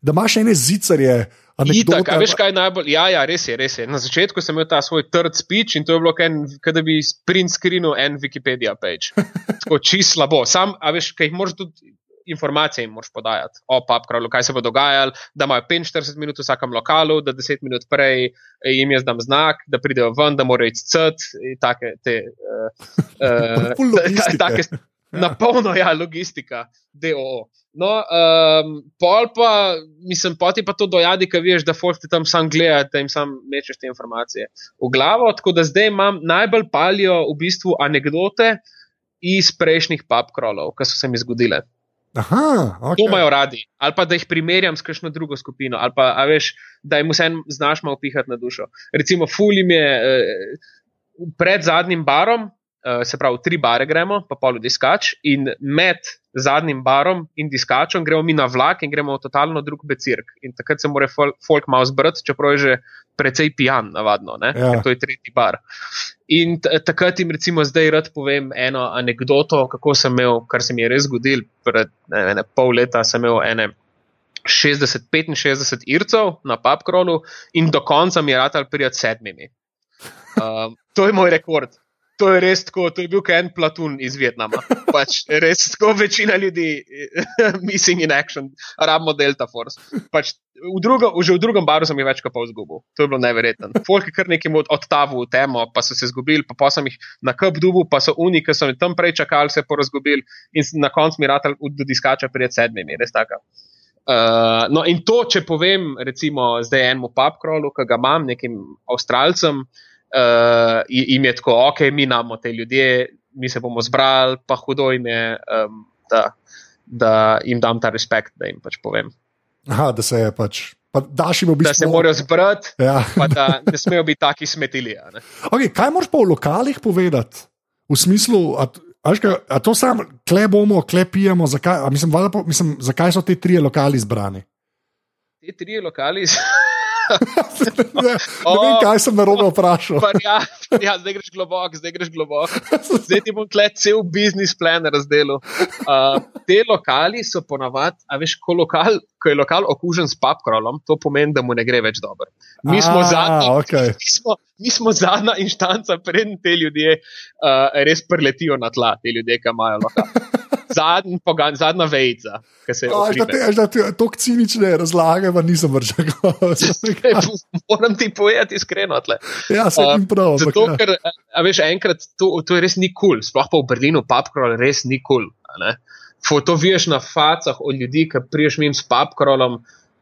da imaš ene zicarje. Itak, a veš, kaj je najbolj? Ja, ja, res je, res je. Na začetku sem imel ta svoj third speech in to je bilo, kot da bi print screenil en Wikipedia page. [LAUGHS] Tako čist slabo. Sam, a veš, kaj jih moraš tudi informacije jim moraš podajati o PubCrawlu, kaj se bo dogajalo, da imajo 45 minut v vsakem lokalu, da 10 minut prej eh, jim jaz dam znak, da pridejo ven, da morajo iti crt. Take, te, [LAUGHS] uh, uh, [LAUGHS] take, na polno, ja, logistika, DOO. No, um, pol pa, mislim, poti pa to dojadi, ki veš, da folk ti tam sam gleda, da jim sam mečeš te informacije v glavo. Tako da zdaj imam najbolj palijo v bistvu anekdote iz prejšnjih PubCrawlov, ki so se mi zgodile. Aha, okay. To imajo radi, ali pa da jih primerjam s kakšno drugo skupino, ali pa veš, da jim vse znaš malo pihati na dušo. Recimo, fulim je eh, pred zadnjim barom, eh, se pravi, tri bare gremo, pa pol diskač, in med zadnjim barom in diskačem gremo mi na vlak in gremo v totalno drug becirk. In takrat se mora folk malo zbrati, čeprav je že precej pijan, navadno, ja. to je tretji bar. In takrat jim recimo zdaj rad povem eno anegdoto, kako sem imel, kar se mi je res zgodil, pred ne, ne, pol leta sem imel ene 60-65 ircev na PubCrawlu in do konca mi je rad ali prijat sedmimi. Um, to je moj rekord to je res tako, to je bil en platun iz Vietnama. [LAUGHS] Pač res tako večina ljudi, [LAUGHS] missing in action, rabimo Delta Force. Pač v drugo, že v drugem baru sem jih več kot pol zgubil. To je bilo neverjetno. Folk je kar nekim odtavil v temo, pa so se zgubili, pa, pa sem jih na kup dubu, pa so oni, ki so mi tam prej čakali, se porazgubili in na koncu mi ratelj do diskača prijeti sedmimi, res tako. Uh, no, in to, če povem, recimo, zdaj enemu papkrolu, ki ga imam, nekim avstralcem, uh, uh, jim je tako, ok, mi imamo te ljudje, mi se bomo zbrali, pa hudo jim je, um, da, da jim dam ta respekt, da jim pač povem. Aha, da se je pač. Bistvu... Da se morajo zbrati, ja. da ne smejo biti taki smetili. Okay, kaj moraš pa v lokalih povedati? V smislu, a, a, a to samo, kle bomo, kle pijemo, zakaj, mislim, po, mislim, zakaj so ti trije lokali zbrani? Ti trije lokali. Ne, ne vem, kaj sem narobe vprašal. ja, [LAUGHS] ja, zdaj greš globoko, zdaj greš globoko. Zdaj ti bom tle cel biznis plan razdelil. Uh, te lokali so ponavadi, a veš, ko, lokal, ko je lokal okužen s papkrolom, to pomeni, da mu ne gre več dobro. Mi smo, a, zadnji, okay. [LAUGHS] mi smo, mi smo zadnja inštanca, preden te ljudje uh, res preletijo na tla, te ljudje, ki imajo lokal [LAUGHS] zadnji pogan, zadnja vejca. To cinične razlage, pa nisem vršil. [LAUGHS] Moram ti povedati iskreno. Ja, se jim prav. Zato, ja. ker, a veš, enkrat to, to je res ni kul, cool. sploh pa v Berlinu, papkrol res ni kul. Cool, to vidiš na facah od ljudi, ki priješ mi s papkrolom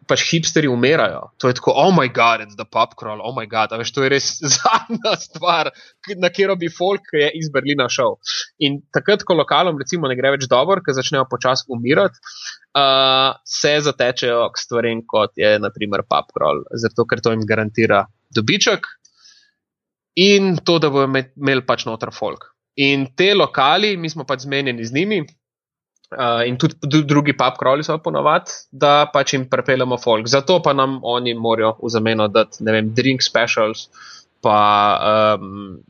pač hipsteri umirajo. To je tako, oh moj bog, it's the pop crawl, oh moj bog, veš, to je res [LAUGHS] zadnja stvar, na katero bi folk je iz Berlina šel. In takrat, ko lokalom recimo ne gre več dobro, ker začnejo počasi umirati, uh, se zatečejo k stvarem, kot je naprimer pop crawl, zato ker to jim garantira dobiček in to, da bodo imeli pač noter folk. In te lokali, mi smo pač zmenjeni z njimi, Uh, in tudi drugi pub kroli so ponovadi, da pač jim prepeljemo folk. Zato pa nam oni morajo v zameno dati, ne vem, drink specials, pa um,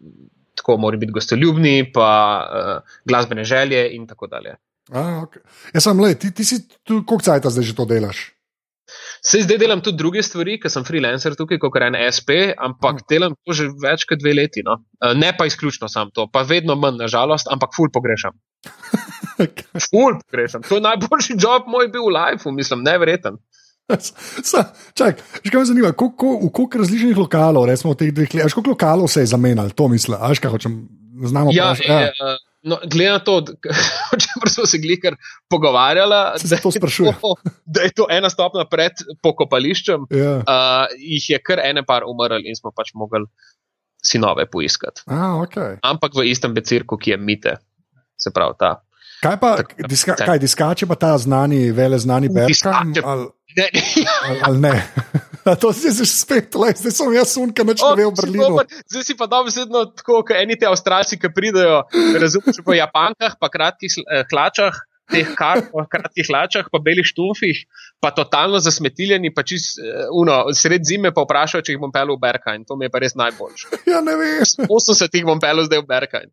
tako morajo biti gostoljubni, pa uh, glasbene želje in tako dalje. A, okay. Jaz sem le, ti, ti si tu, koliko cajt zdaj že to delaš? Se zdaj delam tudi druge stvari, ker sem freelancer tukaj, kot en SP, ampak hmm. delam to že več kot dve leti. No? Uh, ne pa izključno sam to, pa vedno manj, nažalost, ampak ful pogrešam. [LAUGHS] Ful, grešam. To je najboljši job moj bil v lifeu, mislim, nevreten. Čakaj, že kaj me zanima, koliko, v koliko različnih lokalov, recimo v teh dveh letih, koliko lokalov se je zamenjalo, to mislim, až kaj hočem, znamo. Ja, ja. Je, uh, no, glede na to, [LAUGHS] o čem smo se glikar pogovarjali, da, [LAUGHS] da je to ena stopna pred pokopališčem, ja. uh, jih je kar ene par umrl in smo pač mogli si nove poiskati. Ah, okay. Ampak v istem becirku, ki je mite, se pravi ta. Kaj pa, tak, diska, kaj, diskače pa ta znani, vele znani Berkam? Ali ne? ali, ali ne? [LAUGHS] to si že spet, le, zdaj sem jaz sunka, neč ne ve v Berlinu. Zdaj si pa dobro sedno tako, kot eni ti avstralci, ki pridejo, razumeš, po japankah, pa kratkih eh, hlačah, teh kar, pa kratkih hlačah, pa belih štumfih, pa totalno zasmetiljeni, pa čist, uh, uno, sred zime pa vprašajo, če jih bom pel v Berkajn. To mi je pa res najboljše. [LAUGHS] Ja, ne veš. 80 jih bom pel zdaj v Berkajn.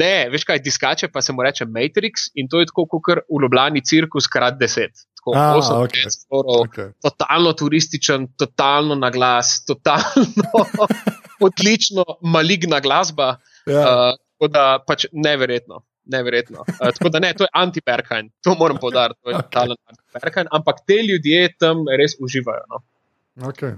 Ne, veš kaj, diskače pa se mu reče Matrix in to je tako, kot v Ljubljani cirkus krat 10. Tako, A, 8 okej. sporov, Okay. totalno turističen, totalno na glas, totalno [LAUGHS] odlično, maligna glasba. Ja. Uh, tako da pač neverjetno. Neverjetno. Uh, tako da ne, to je anti-Berkajn, to moram povdariti, to je Okay. totalen anti-Berkajn, ampak te ljudje tam res uživajo. No. Okay.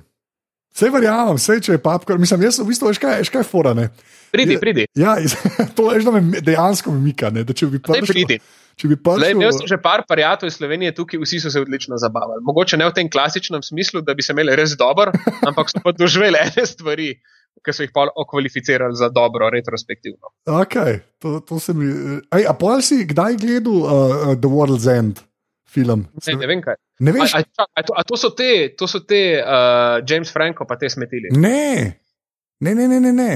Vse verjamem, vse če je papkar. Mislim, jaz v bistvu veš kaj, veš kaj je fora. Ne? Pridi, Ja, pridi, Ja, [LAUGHS] to je že me dejansko mika. Ne? Da če bi prišel, pridi. če bi Lej, imel prišel, sem že par prijateljev iz Slovenije tukaj, vsi so se odlično zabavali. Mogoče ne v tem klasičnem smislu, da bi se imeli res dobro, ampak so pa doživeli ene stvari, ki so jih pa okvalificirali za dobro, retrospektivno. okay, to, to se mi. Ej, a pol si kdaj gledal uh, uh, The World's End film? Ne, ne vem kaj. Ne A, veš? a, čak, a, to, a to so te, to so te uh, James Franco, pa te smetili. Ne, ne, ne, ne. ne, ne.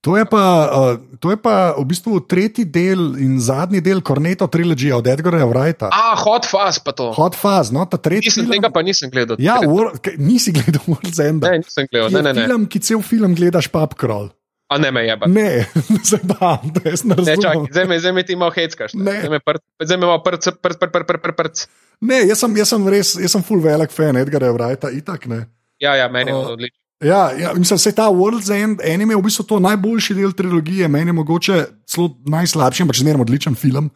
To je, pa, uh, to je pa v bistvu tretji del in zadnji del Korneto trilogije od Edgara Wrighta. A, hot fast pa to. Hot Fuzz, no, ta tretji Nisem film. tega pa nisem gledal. Ja, kaj, nisi gledal World's End. ne, nisem gledal. Ne, ne, ne. Film, ki cel film gledaš, pap krol. A ne me jeba. Ne, [LAUGHS] se bam, to jaz ne Ne, čakaj, razumem. zdaj me, ti malo heckaš. ne. Zdaj me pr- zdaj me malo prc, prc, prc, prc, prc, prc, prc. Ne, jaz sem, jaz sem res, jaz sem full velik fan Edgara Wrighta, itak ne. Ja, ja, meni je O, to odlično. Ja, ja mislim, se ta World's End, enim je v bistvu to najboljši del trilogije, meni je mogoče celo najslabši, ampak zmeraj odličen film.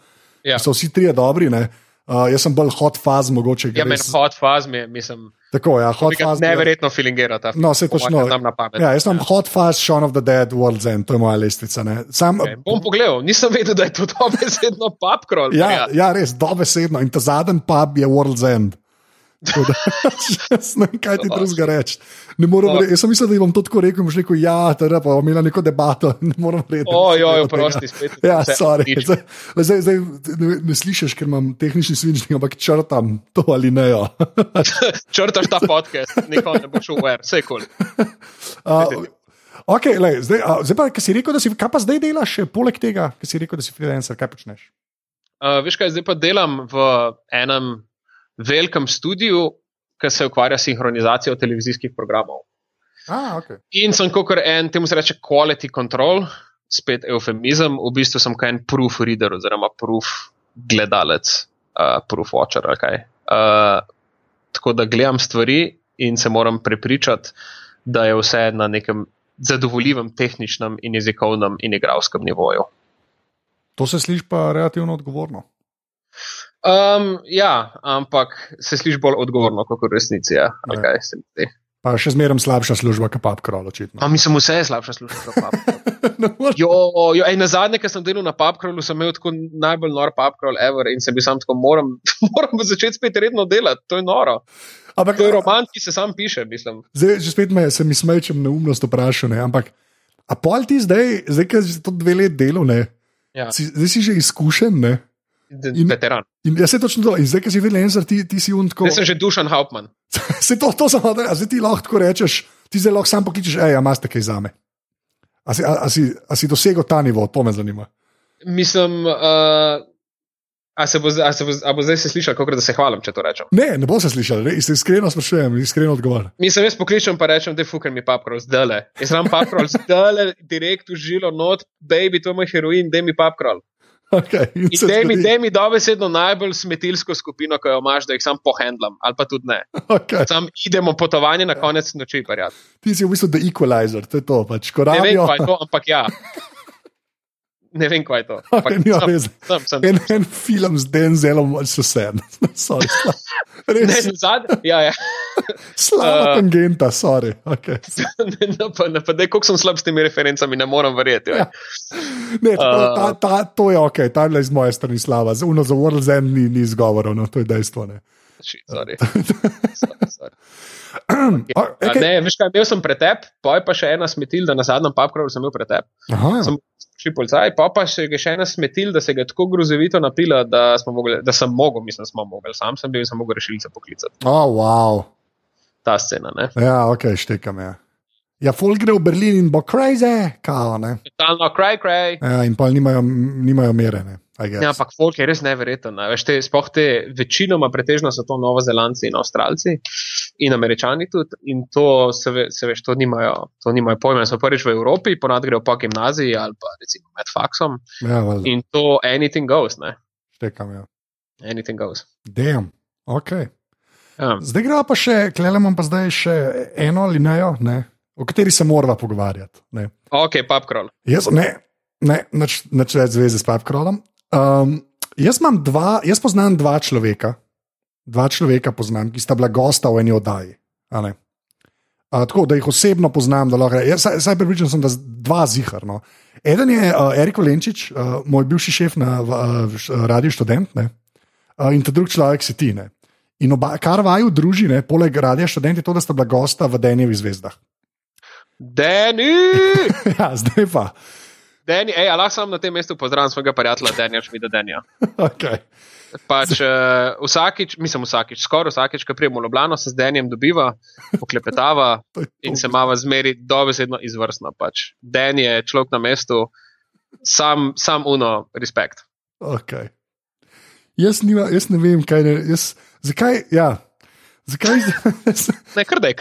Ja. So vsi trije dobri, ne. Uh, jaz sem bolj hot faz, mogoče Ja, meni res. hot faz mi je, mislim, Tako, ja, hot faz. neverjetno filingera ta film. No, mojem, točno. Ja, jaz sem hot faz, Shaun of the Dead, World's End, to je moja lestvica. Ne. Sam, Okay. Bom pogledal, nisem vedel, da je to [LAUGHS] dobesedno papkrol. Ja, ja, res, dobesedno. In ta zadnji pub je World's End. [LAUGHS] Jaz ne vem, kaj ti drugega reči. Re- Jaz sem mislil, da bom to tako rekel, boš rekel, ja, teda pa bomo imeli neko debato. [LAUGHS] Ne morem reči. O, joj, oprosti, spet. Ja, sorry. Zdaj, zdaj, zdaj ne, ne slišiš, ker imam tehnični svinčnik, ampak črtam to ali ne. [LAUGHS] Črtaš ta podcast, nikoli ne boš uver, vse kul. Uh, okay, lej, zdaj, a, zdaj pa, kaj si rekel, da si, kaj pa zdaj delaš, poleg tega, kaj si rekel, da si freelancer, kaj počneš? Uh, veš kaj, zdaj pa delam v enem velikem studiu, ki se ukvarja s sinhronizacijo televizijskih programov. Ah, okay. In sem kot en, temu se reče quality control, spet eufemizem, v bistvu sem kot en proofreader oziroma proof gledalec, uh, proof watcher ali kaj. Uh, tako da gledam stvari in se moram prepričati, da je vse na nekem zadovoljivem tehničnem in jezikovnem in igralskem nivoju. To se sliši pa relativno odgovorno. Um, ja, ampak se sliši bolj odgovorno, kot v resnici. Ja. Ja. Okay, zdi. Pa še zmeraj slabša služba, kot krol, očitno. Pa mislim, vse je slabša služba. kot Pubcrawl. [LAUGHS] Jo, jo, ej, na zadnje, ko sem delal na Pubcrawlu, sem imel tako najbolj nor Pubcrawl ever in sem bil sam tako, moram, [LAUGHS] moram začeti spet redno delati, to je noro. Ampak, To je roman, ki se sam piše, mislim. zdaj, že spet me, se mi smeje, če me neumnost vprašam. Ne? Ampak, a pol ti zdaj, zdaj, ki si to dve let delal, ne? Ja. Si, zdaj si že izkušen. Ne? In- Veteran. In jaz se točno to, in zdaj, ki si freelancer, ti, ti si unko. Jaz sem že Dušan Hauptmann. [LAUGHS] Se to, to samo, da zdaj ti lahko rečeš, ti zdaj lahko sam pokličeš, hej, imaš kaj za me. A si, a, a, si, a si dosegel ta nivo, to me zanima. Mislim, uh, a, se bo, a, se bo, a bo zdaj se slišal, kot da se hvalim, če to rečem. Ne, ne bo se slišal, res iskreno sprašujem, iskreno odgovarjam. Mislim, jaz pokličem pa rečem, da je fuker mi Pubcrawl zdaj. Jaz sem Pubcrawl zdaj, direkt v žilo, not, baby, to je moj heroin, da mi Pubcrawl. Okay, da mi, da mi dobesedno najbolj smetilsko skupino, ki jo imaš, da jih sam pohendlam, ali pa tudi ne. okay. Sam idemo potovanje na konec noči, parjat. Ti si v bistvu the equalizer, to je to. Pač, Ne vem, kaj je to, ampak ja. Ne vem, kaj je to. [LAUGHS] Okay, Ampak nima sem- veze. sem- sem- en, en film z Denzelom, so vse. [LAUGHS] Sorry, [LAUGHS] Ne, nazad, ja, ja. slaba Uh, tangenta, sorry. Okay. Ne, pa, ne, pa, dej, koliko sem slab s temi referencami, ne morem verjeti. Ja. Ne, čeprav Uh. ta, ta, to je ok, ta je bila iz moje strani slava. Za uno za World Zen ni, ni izgovorov, no, to je dejstvo. Ne. Shit, sorry. Sorry, sorry. [CLEARS THROAT] A, okay. Ne, veš kaj, imel sem pretep, pa je pa še ena smetil, da na zadnjem papkrovu sem imel pretep. Aha, Sem šli policaj, pa pa še je še ena smetil, da se ga tako grozovito napila, da, mogli, da sem mogel, mislim, smo mogli, sam sem bil in sem mogel rešilce poklicati. oh, wow. Ta scena, ne. Ja, ok, štekam. Ja. ja, folk gre v Berlin in bo crazy, kao. Totalno, kraj, kraj. Ja, in pa nimajo, nimajo mere. Ne. Ja, ampak folk je res neverjeten. Ne? Veš, te, spoh te večinoma, pretežno so to Novozelandci in Avstralci in Američani tudi. In to se, ve, se veš, to nimajo, to nimajo pojma. So prvič v Evropi, ponad grejo po gimnaziji ali pa recimo med faksom. Ja, valjda. In to anything goes, ne? Štekam, ja. Anything goes. Dejem. Okay. Ja. Zdaj gre pa še, klele imam pa zdaj še eno ali nejo, ne, o kateri se moramo pogovarjati. Ne. Ok, papkrol. Jaz, ne, ne, nič, več zveze s Pipkrolom. Um, jaz, imam dva, jaz poznam dva človeka, dva človeka poznam, ki sta bila gosta v eni oddaji. a. A, tako da jih osebno poznam, da lahko rečem. Saj, saj pripričan sem, da dva ziharno. Eden je uh, Erik Valenčič, uh, moj bivši šef na uh, Radiu Študent, ne? uh, in ta drugi človek si ti. Ne? In oba, kar vaju druži, ne, poleg Radia Študent, je to, da sta bila gosta v Denjevi zvezdah. Dani! [LAUGHS] ja, zdaj pa. Dani, ej, lahko sam na tem mestu pozdravim svojega prijatelja Danja Šmida Danja. [LAUGHS] Okay. Pač, uh, vsakič, mislim vsakič, skoraj vsakič, ko prijemo Ljubljano, se z Denjem dobiva, poklepetava [LAUGHS] in se mava zmeri dobesedno izvrstno. Pač. Den je človek na mestu, sam, sam uno, respekt. Okay. Jaz, nima, jaz ne vem, kaj ne. Jaz, zakaj? Ja. Zakaj? [LAUGHS] Ne, kar da je,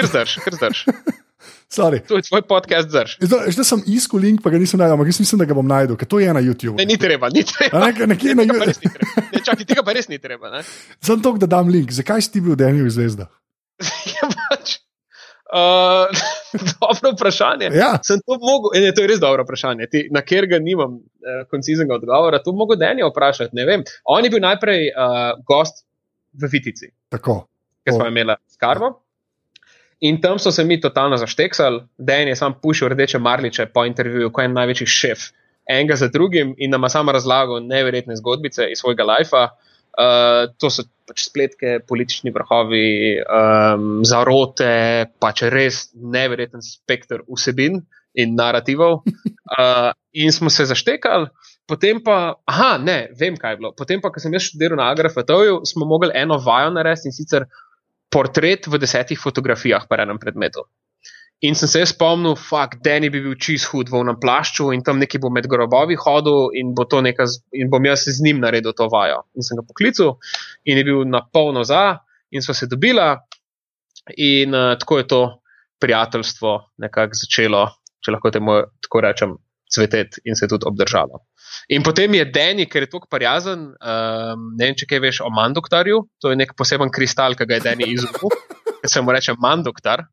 Sorry. To je tvoj podcast zdrž. Zdaj sem iskal link, pa ga nisem najdel, ampak jaz mislim, da ga bom najdel, ker to je na YouTubu. Ne, ni treba, ni treba. Ne, nekje na treba. Ne, čakaj, tega pa res ni treba. Ne? Sem to, da dam link. Zakaj si ti bil Denju zvezda? [LAUGHS] Ja, pač, uh, [LAUGHS] dobro vprašanje. Ja. Sem to mogel, ne, to je res dobro vprašanje, ti, na kjer ga nimam uh, konciznega odgovora. To mogo Denja vprašati. Ne vem. On je bil najprej uh, gost v Vitici, Tako. O. smo imeli skarbo. In tam so se mi totalno zašteksali, Dan je sam pušil rdeče marliče po intervjuju, kot en največji šef, enega za drugim in nam je sam razlagal neverjetne zgodbice iz svojega lajfa. Uh, to so pač spletke, politični vrhovi, um, zarote, pač res neverjeten spektr vsebin in narativov. Uh, in smo se zaštekali, potem pa, aha, ne, vem, kaj je bilo. Potem pa, ko sem jaz študiral na Agrafatoju, smo mogli eno vajo narediti in sicer portret v desetih fotografijah po enem predmetu. In sem se spomnil, fuck, Danny bi bil čist hud v enem plašču in tam neki bo med grobovi hodil in, bo neka, in bom jaz z njim naredil to vajo. In sem ga poklical in je bil na polno za, in sva se dobila, in uh, tako je to prijateljstvo nekako začelo, če lahko temu tako rečem, cveteti in se je tudi obdržalo. In potem je Danny, ker je tako prijazen, um, ne vem, če kaj veš o mandoktarju, to je nek poseben kristal, ki ga je Danny izumil, ki se mu reče mandoktar.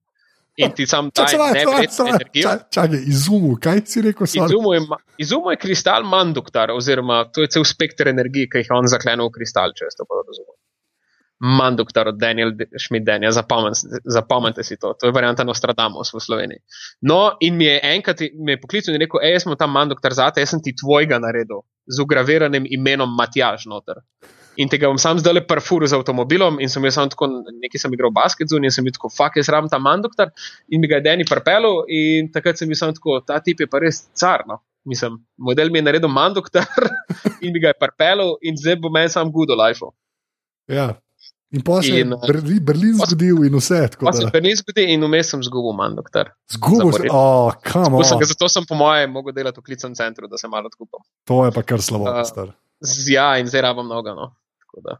In ti sam neverjetno energijo. Čakaj, izumil, kaj si rekel? Izumil je, izumil je kristal manduktar, oziroma to je cel spektr energije, ki jih on zaklenil v kristal, če jaz to prav razumem. Manduktar od Daniel Schmidt-Denja, zapomnite si to, to je varianta Nostradamus v Sloveniji. No, in mi je enkrat me je poklical in rekel: hej, jaz sem tam manduktar zate, jaz sem ti tvojega naredil z ugraviranim imenom Matjaž noter. In tega bom sam zdaj le parfur z avtomobilom in sem jaz samo tako, nekaj sem igral basket zunaj in sem bil tako, fuck, jaz rabim ta manduktar in mi ga je Dani parpelo in takrat sem bil samo tako, ta tip je pa res car, no. Mislim, model mi je naredil manduktar [LAUGHS] in mi ga je parpelo in zdaj bo meni sam good life. Ja. In pa se je uh, Berlin, zgodil in vse. tako Pa se da- Berlin zgodi in vmes sem zgubil manduktar. Zgubil si, zaporedno. oh, come Tako sem on. Zato sem po moje mogel delati v klicem centru, da se malo odkupam. To je pa kar slabo. Uh, star. Z- Ja, in zdaj rabim mnogo. No. Tako da.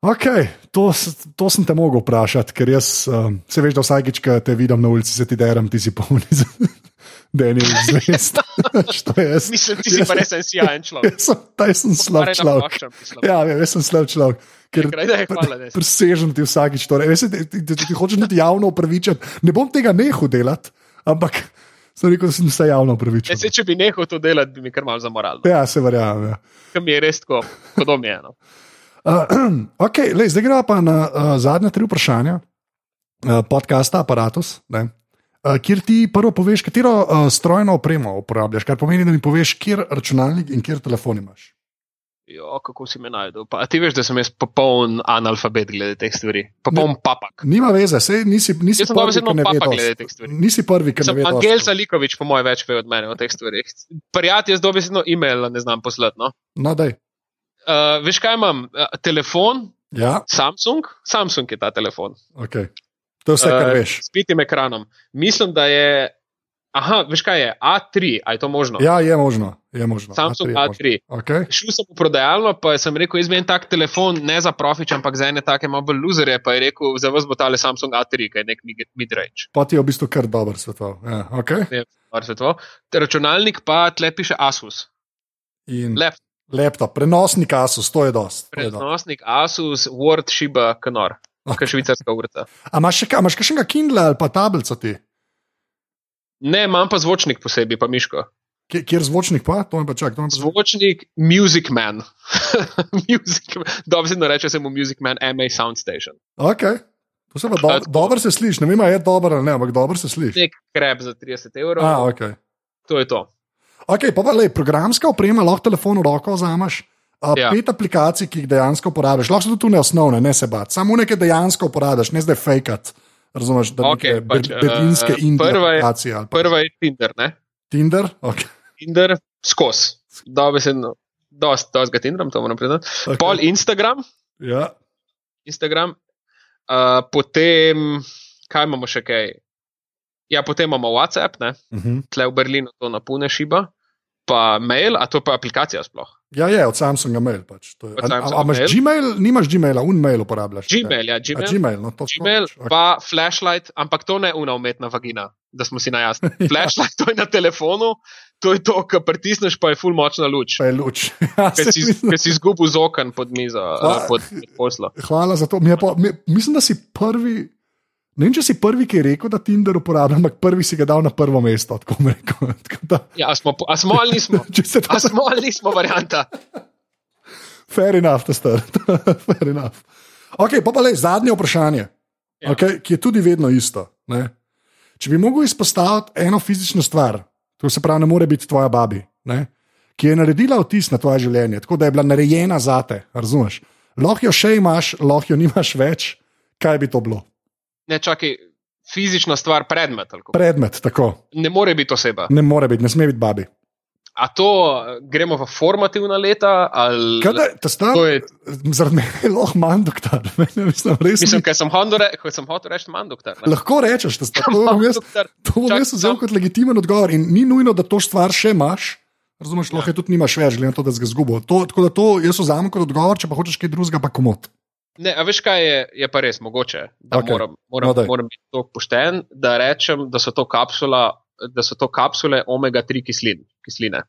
Ok, to, to sem te mogel vprašati, ker jaz, um, se veš, da vsakič, ko te vidim na ulici, se ti derem, ti si polni za [LAUGHS] Daniel [LAUGHS] zvest. Jaz? Mislim, ti si jaz- pa res en sijajen človek. [LAUGHS] Sem, taj sem slab človek. mislim. Ja, vem, jaz sem slab človek. Ker je hvala, presežem ti vsakič to. Veš, ti, ti, ti, ti hočeš biti javno upravičen. Ne bom tega nehal delati, ampak sem rekel, da sem se javno Ne, upravičen. se, če bi nehal to delati, bi mi kar malo zamoralo. Ja, se verjamem. Ja. Mi je res tako, kot omejeno. Uh, [CLEARS THROAT] okay, lej, zdaj gremo pa na uh, zadnje tri vprašanja uh, podcasta Apparatus. ne. Uh, kjer ti prvo poveš, katero uh, strojno opremo uporabljaš, kar pomeni, da mi poveš, kjer računalnik in kjer telefon imaš. Jo, kako si me najdel? Pa, ti veš, da sem jaz popoln analfabet glede teh stvari. Popoln papak. Nima veze, sej nisi, nisi Jaz prvi, ki ne ve glede teh stvari. Nisi prvi, ki ne ve. Angel. Zalikovič, po mojem, več ve od mene o teh stvarih. Prijatelj, jaz dobesedno e-mail ne znam poslati. No? No, daj. Uh, veš kaj imam? Uh, telefon, Ja, Samsung, Samsung je ta telefon. okay. To je vse, kar Eh, veš. S pitim ekranom. Mislim, da je Aha, veš kaj je? A3, a je to možno? Ja, je možno. Je možno. Samsung A3 je A3. možno. Okay. Šel sem v prodajalno, pa sem rekel, jaz bi en tak telefon, ne za profič, ampak za ene take malo bolj luzere. Pa je rekel, za vas bo tale Samsung A3, ki je nek mid- mid-range. Pa ti je v bistvu kar dober svetov. Ja, okay. Ne vem, stvar svetov. Računalnik pa tle piše Asus. In Lep, laptop, prenosnik Asus, to je dost. To je dost. prenosnik Asus, Word, Shiba, Knor. Kaj švicarska urca. A imaš še imaš kakšnega Kindle ali pa tablico ti? Ne, imam pa zvočnik posebej, pa miško. Kje- Kjer zvočnik pa? To pa čak. To pa... Zvočnik Music Man. [LAUGHS] Music Man. Dobro reče se mu Music Man MA Soundstation. Okay. To se pa do, dobro se sliši, ne vem, je dobro ali ne, ampak dobro se sliši. Nek krep za 30 evrov. A, okay. To je to. Ok, pa le, programska oprema, lahko telefon v roko vzameš. Uh, ja. Pet aplikacij, ki jih dejansko uporabiš, lahko so tudi tu ne osnovne, ne se bati, samo nekaj dejansko uporabiš, ne zdaj fejkat. Razumeš, da okay, pač, berlinske eh, indie prva je- aplikacije pa Prva je Tinder, ne? Tinder. Okay. Tinder skozi. Se, dosti dost ga Tinderam, to moram priznati. Okay. Pol Instagram, Ja. Instagram, uh, potem, kaj imamo še kaj? Ja, potem imamo WhatsApp, ne? Uh -huh. tle v Berlinu to napune šiba, pa mail, a to pa aplikacija sploh. ja, je od Samsunga mail. Pač. Je- Od A, a, Samsunga a imaš mail? Gmail, nimaš Gmaila, unmail uporabljaš. Gmail, ja, A, Gmail. Gmail, no, Gmail, sploh, pa flashlight, ampak to ne una umetna vagina, da smo si najjasni. [LAUGHS] Flashlight, to je na telefonu, to je to, kar pritisneš, pa je full močna luč. Pa je luč. [LAUGHS] Ja, Ker si, ker si izgubil z okn pod mizo, Hva? uh, pod, pod poslo. Hvala za to. Mi Pa, mi, mislim, da si prvi. Ne vem, če si prvi, ki je rekel, da Tinder uporablja, ampak prvi si ga dal na prvo mesto. Tako rekel. [LAUGHS] Tako da, Ja, a smo, a smo ali nismo? [LAUGHS] to A smo ali nismo varianta? [LAUGHS] Fair enough, to star. Fair enough. Ok, pa pa le zadnje vprašanje, Ja. okay, ki je tudi vedno isto. Ne? Če bi mogel izpostaviti eno fizično stvar, to se pravi, ne more biti tvoja babi, ne? ki je naredila vtis na tvoje življenje, tako da je bila narejena za te, razumeš? Lahko jo še imaš, lahko jo nimaš več, kaj bi to bilo? Ne, čakaj, fizična stvar, predmet. Predmet, tako. Ne more biti oseba. Ne more biti, ne sme biti babi. A to eh, gremo v formativna leta? Ali... Kaj da, ta star, To je, zaradi mene je lahko manj doktor. Mislim, res mislim, mi- ker sem hotel, re, ko sem hotel reči, manj doktor. ne. Lahko rečeš, da sta to bom jaz, to bom jaz vzel kot legitimen odgovor. In ni nujno, da to stvar še imaš. Razumeš, lahko je tudi nimaš več, glede na to, da si ga zgubil. To, tako da to jaz vzamem kot odgovor, če pa hočeš kaj drugega, pa komod. Ne, a veš kaj je, je pa res mogoče, okay. moram, moram, No, daj. moram biti tako pošten, da rečem, da so to, kapsula, da so to kapsule omega-3 kislin, kisline.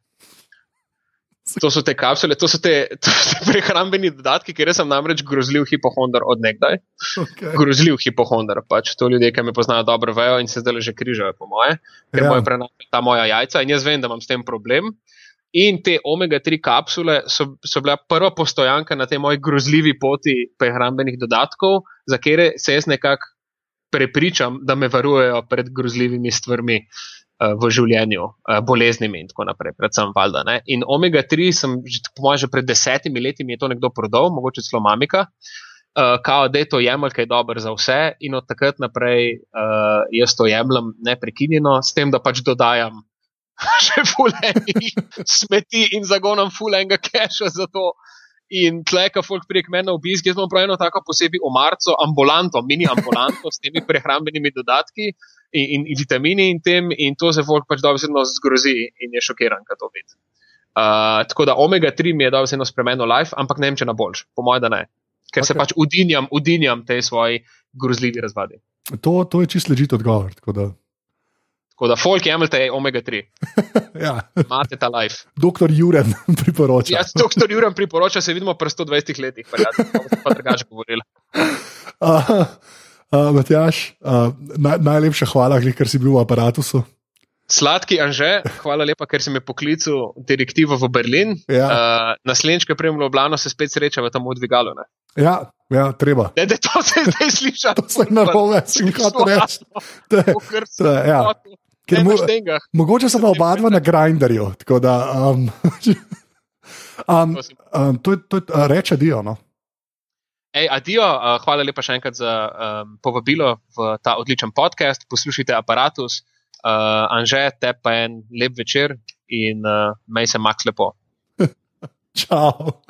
To so te kapsule, to so te, to so te prehrambeni dodatki, ker sem namreč grozljiv hipohondar od nekdaj. Okay. Grozljiv hipohondar, pač to ljudje, ki me poznajo dobro, vejo in se zdaj že križajo, po moje, ker Ja. ja. prenašajo ta moja jajca in jaz vem, da imam s tem problem. In te omega-3 kapsule so, so bile prva postojanka na tej moji grozljivi poti prehrambenih dodatkov, za katere se jaz nekako prepričam, da me varujejo pred grozljivimi stvarmi uh, v življenju, uh, boleznimi in tako naprej, predvsem valjda. Ne? In omega-3 sem, po mojem, že pred desetimi leti mi je to nekdo prodal, mogoče celo mamika. Uh, kao, da je to jemelj, kaj je dobro za vse, in od takrat naprej uh, jaz to jemljem neprekinjeno, s tem, da pač dodajam [LAUGHS] še fulejnih smeti in zagonam fulejnega keša za to. In tle, ko folk prek mene obisk, jaz imam prav eno tako posebej omarco, ambulanto, mini ambulanto s temi prehrambenimi dodatki in, in, in vitamini in tem, in to se folk pač dobesedno zgrozi in je šokiran, kad to vidi. Uh, tako da omega-3 mi je dobesedno spremenil life, ampak ne vem, če na boljš, po mojem, da ne. Ker okay. se pač udinjam, udinjam tej svoji grozljivi razvadi. To, to je čist ležit odgovor. Da, Tako da folk jemljete omega-3, [LAUGHS] ja. imate ta life. Doktor Juren [LAUGHS] priporoča. Jaz doktor Jurem priporočam, se vidimo pri 120 letih, pa drugače govorili. Uh, [LAUGHS] uh, Matjaš, uh, naj, najlepša hvala, ker si bil v aparatusu. Sladki Anže, hvala lepa, ker si me poklical direktivo v Berlin. Ja. Uh, Naslednjič, ko prijem v Ljubljano, se spet srečava tam v dvigalu. Ne, Ja, ja treba. ne da to se zdaj sliša. To se je narobe, sem hotel reči. To je- to je, ja. Ker štengah. Mogoče sem pa oba dva na grinderju. Da, um, [LAUGHS] um, um, to je, to je uh, reče Dio. No? Ej, adijo, uh, hvala lepa še enkrat za um, povabilo v ta odličen podcast. Poslušajte aparatus. Uh, Anže, te pa en lep večer in uh, mej se maks lepo. [LAUGHS] Čau.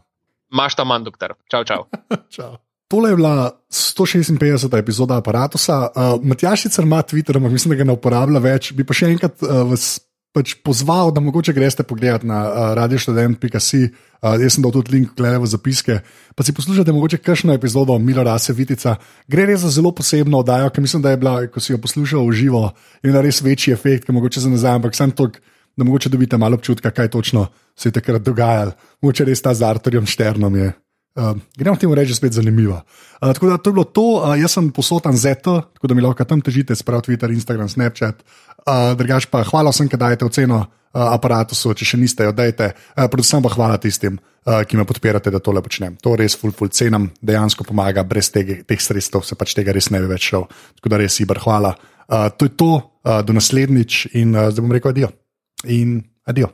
Maš ta manj, doktor. Čau, čau. [LAUGHS] Čau. Tole je bila 156. epizoda aparata. Uh, Matjaš sicer ima Twitter, ampak mislim, da ga ne uporablja več. Bi pa še enkrat uh, vas pač pozval, da mogoče greste pogledat na uh, radioštudent.com. Uh, jaz sem dal tudi link, gledaj v zapiske. Pa si poslušate mogoče kakšno epizodo Milo Rase Vitica. Gre res za zelo posebno oddajo, ki mislim, da je bila, ko si jo poslušal v živo, in da res večji efekt, ki mogoče za nazaj, ampak sem to. Da mogoče dobite malo občutka, kaj točno se je takrat dogajalo, mogoče res ta z Arturjem Šternom je Uh, gremo temu reči, spet zanimivo. Uh, tako da to je bilo to, uh, jaz sem posotan ZETO, tako da mi lahko tam težite, sprav Twitter, Instagram, Snapchat. Uh, drugač pa hvala vsem, ki dajete oceno uh, aparatu, če še niste jo dajte. Uh, predvsem pa hvala tistim, uh, ki me podpirate, da tole počnem. To res full, full cenam, dejansko pomaga, brez tege, teh sredstev se pač tega res ne bi več šel. Tako da res, Ibr, hvala. Uh, to je to, uh, do naslednjič in uh, zdaj bom rekel adijo. In adijo.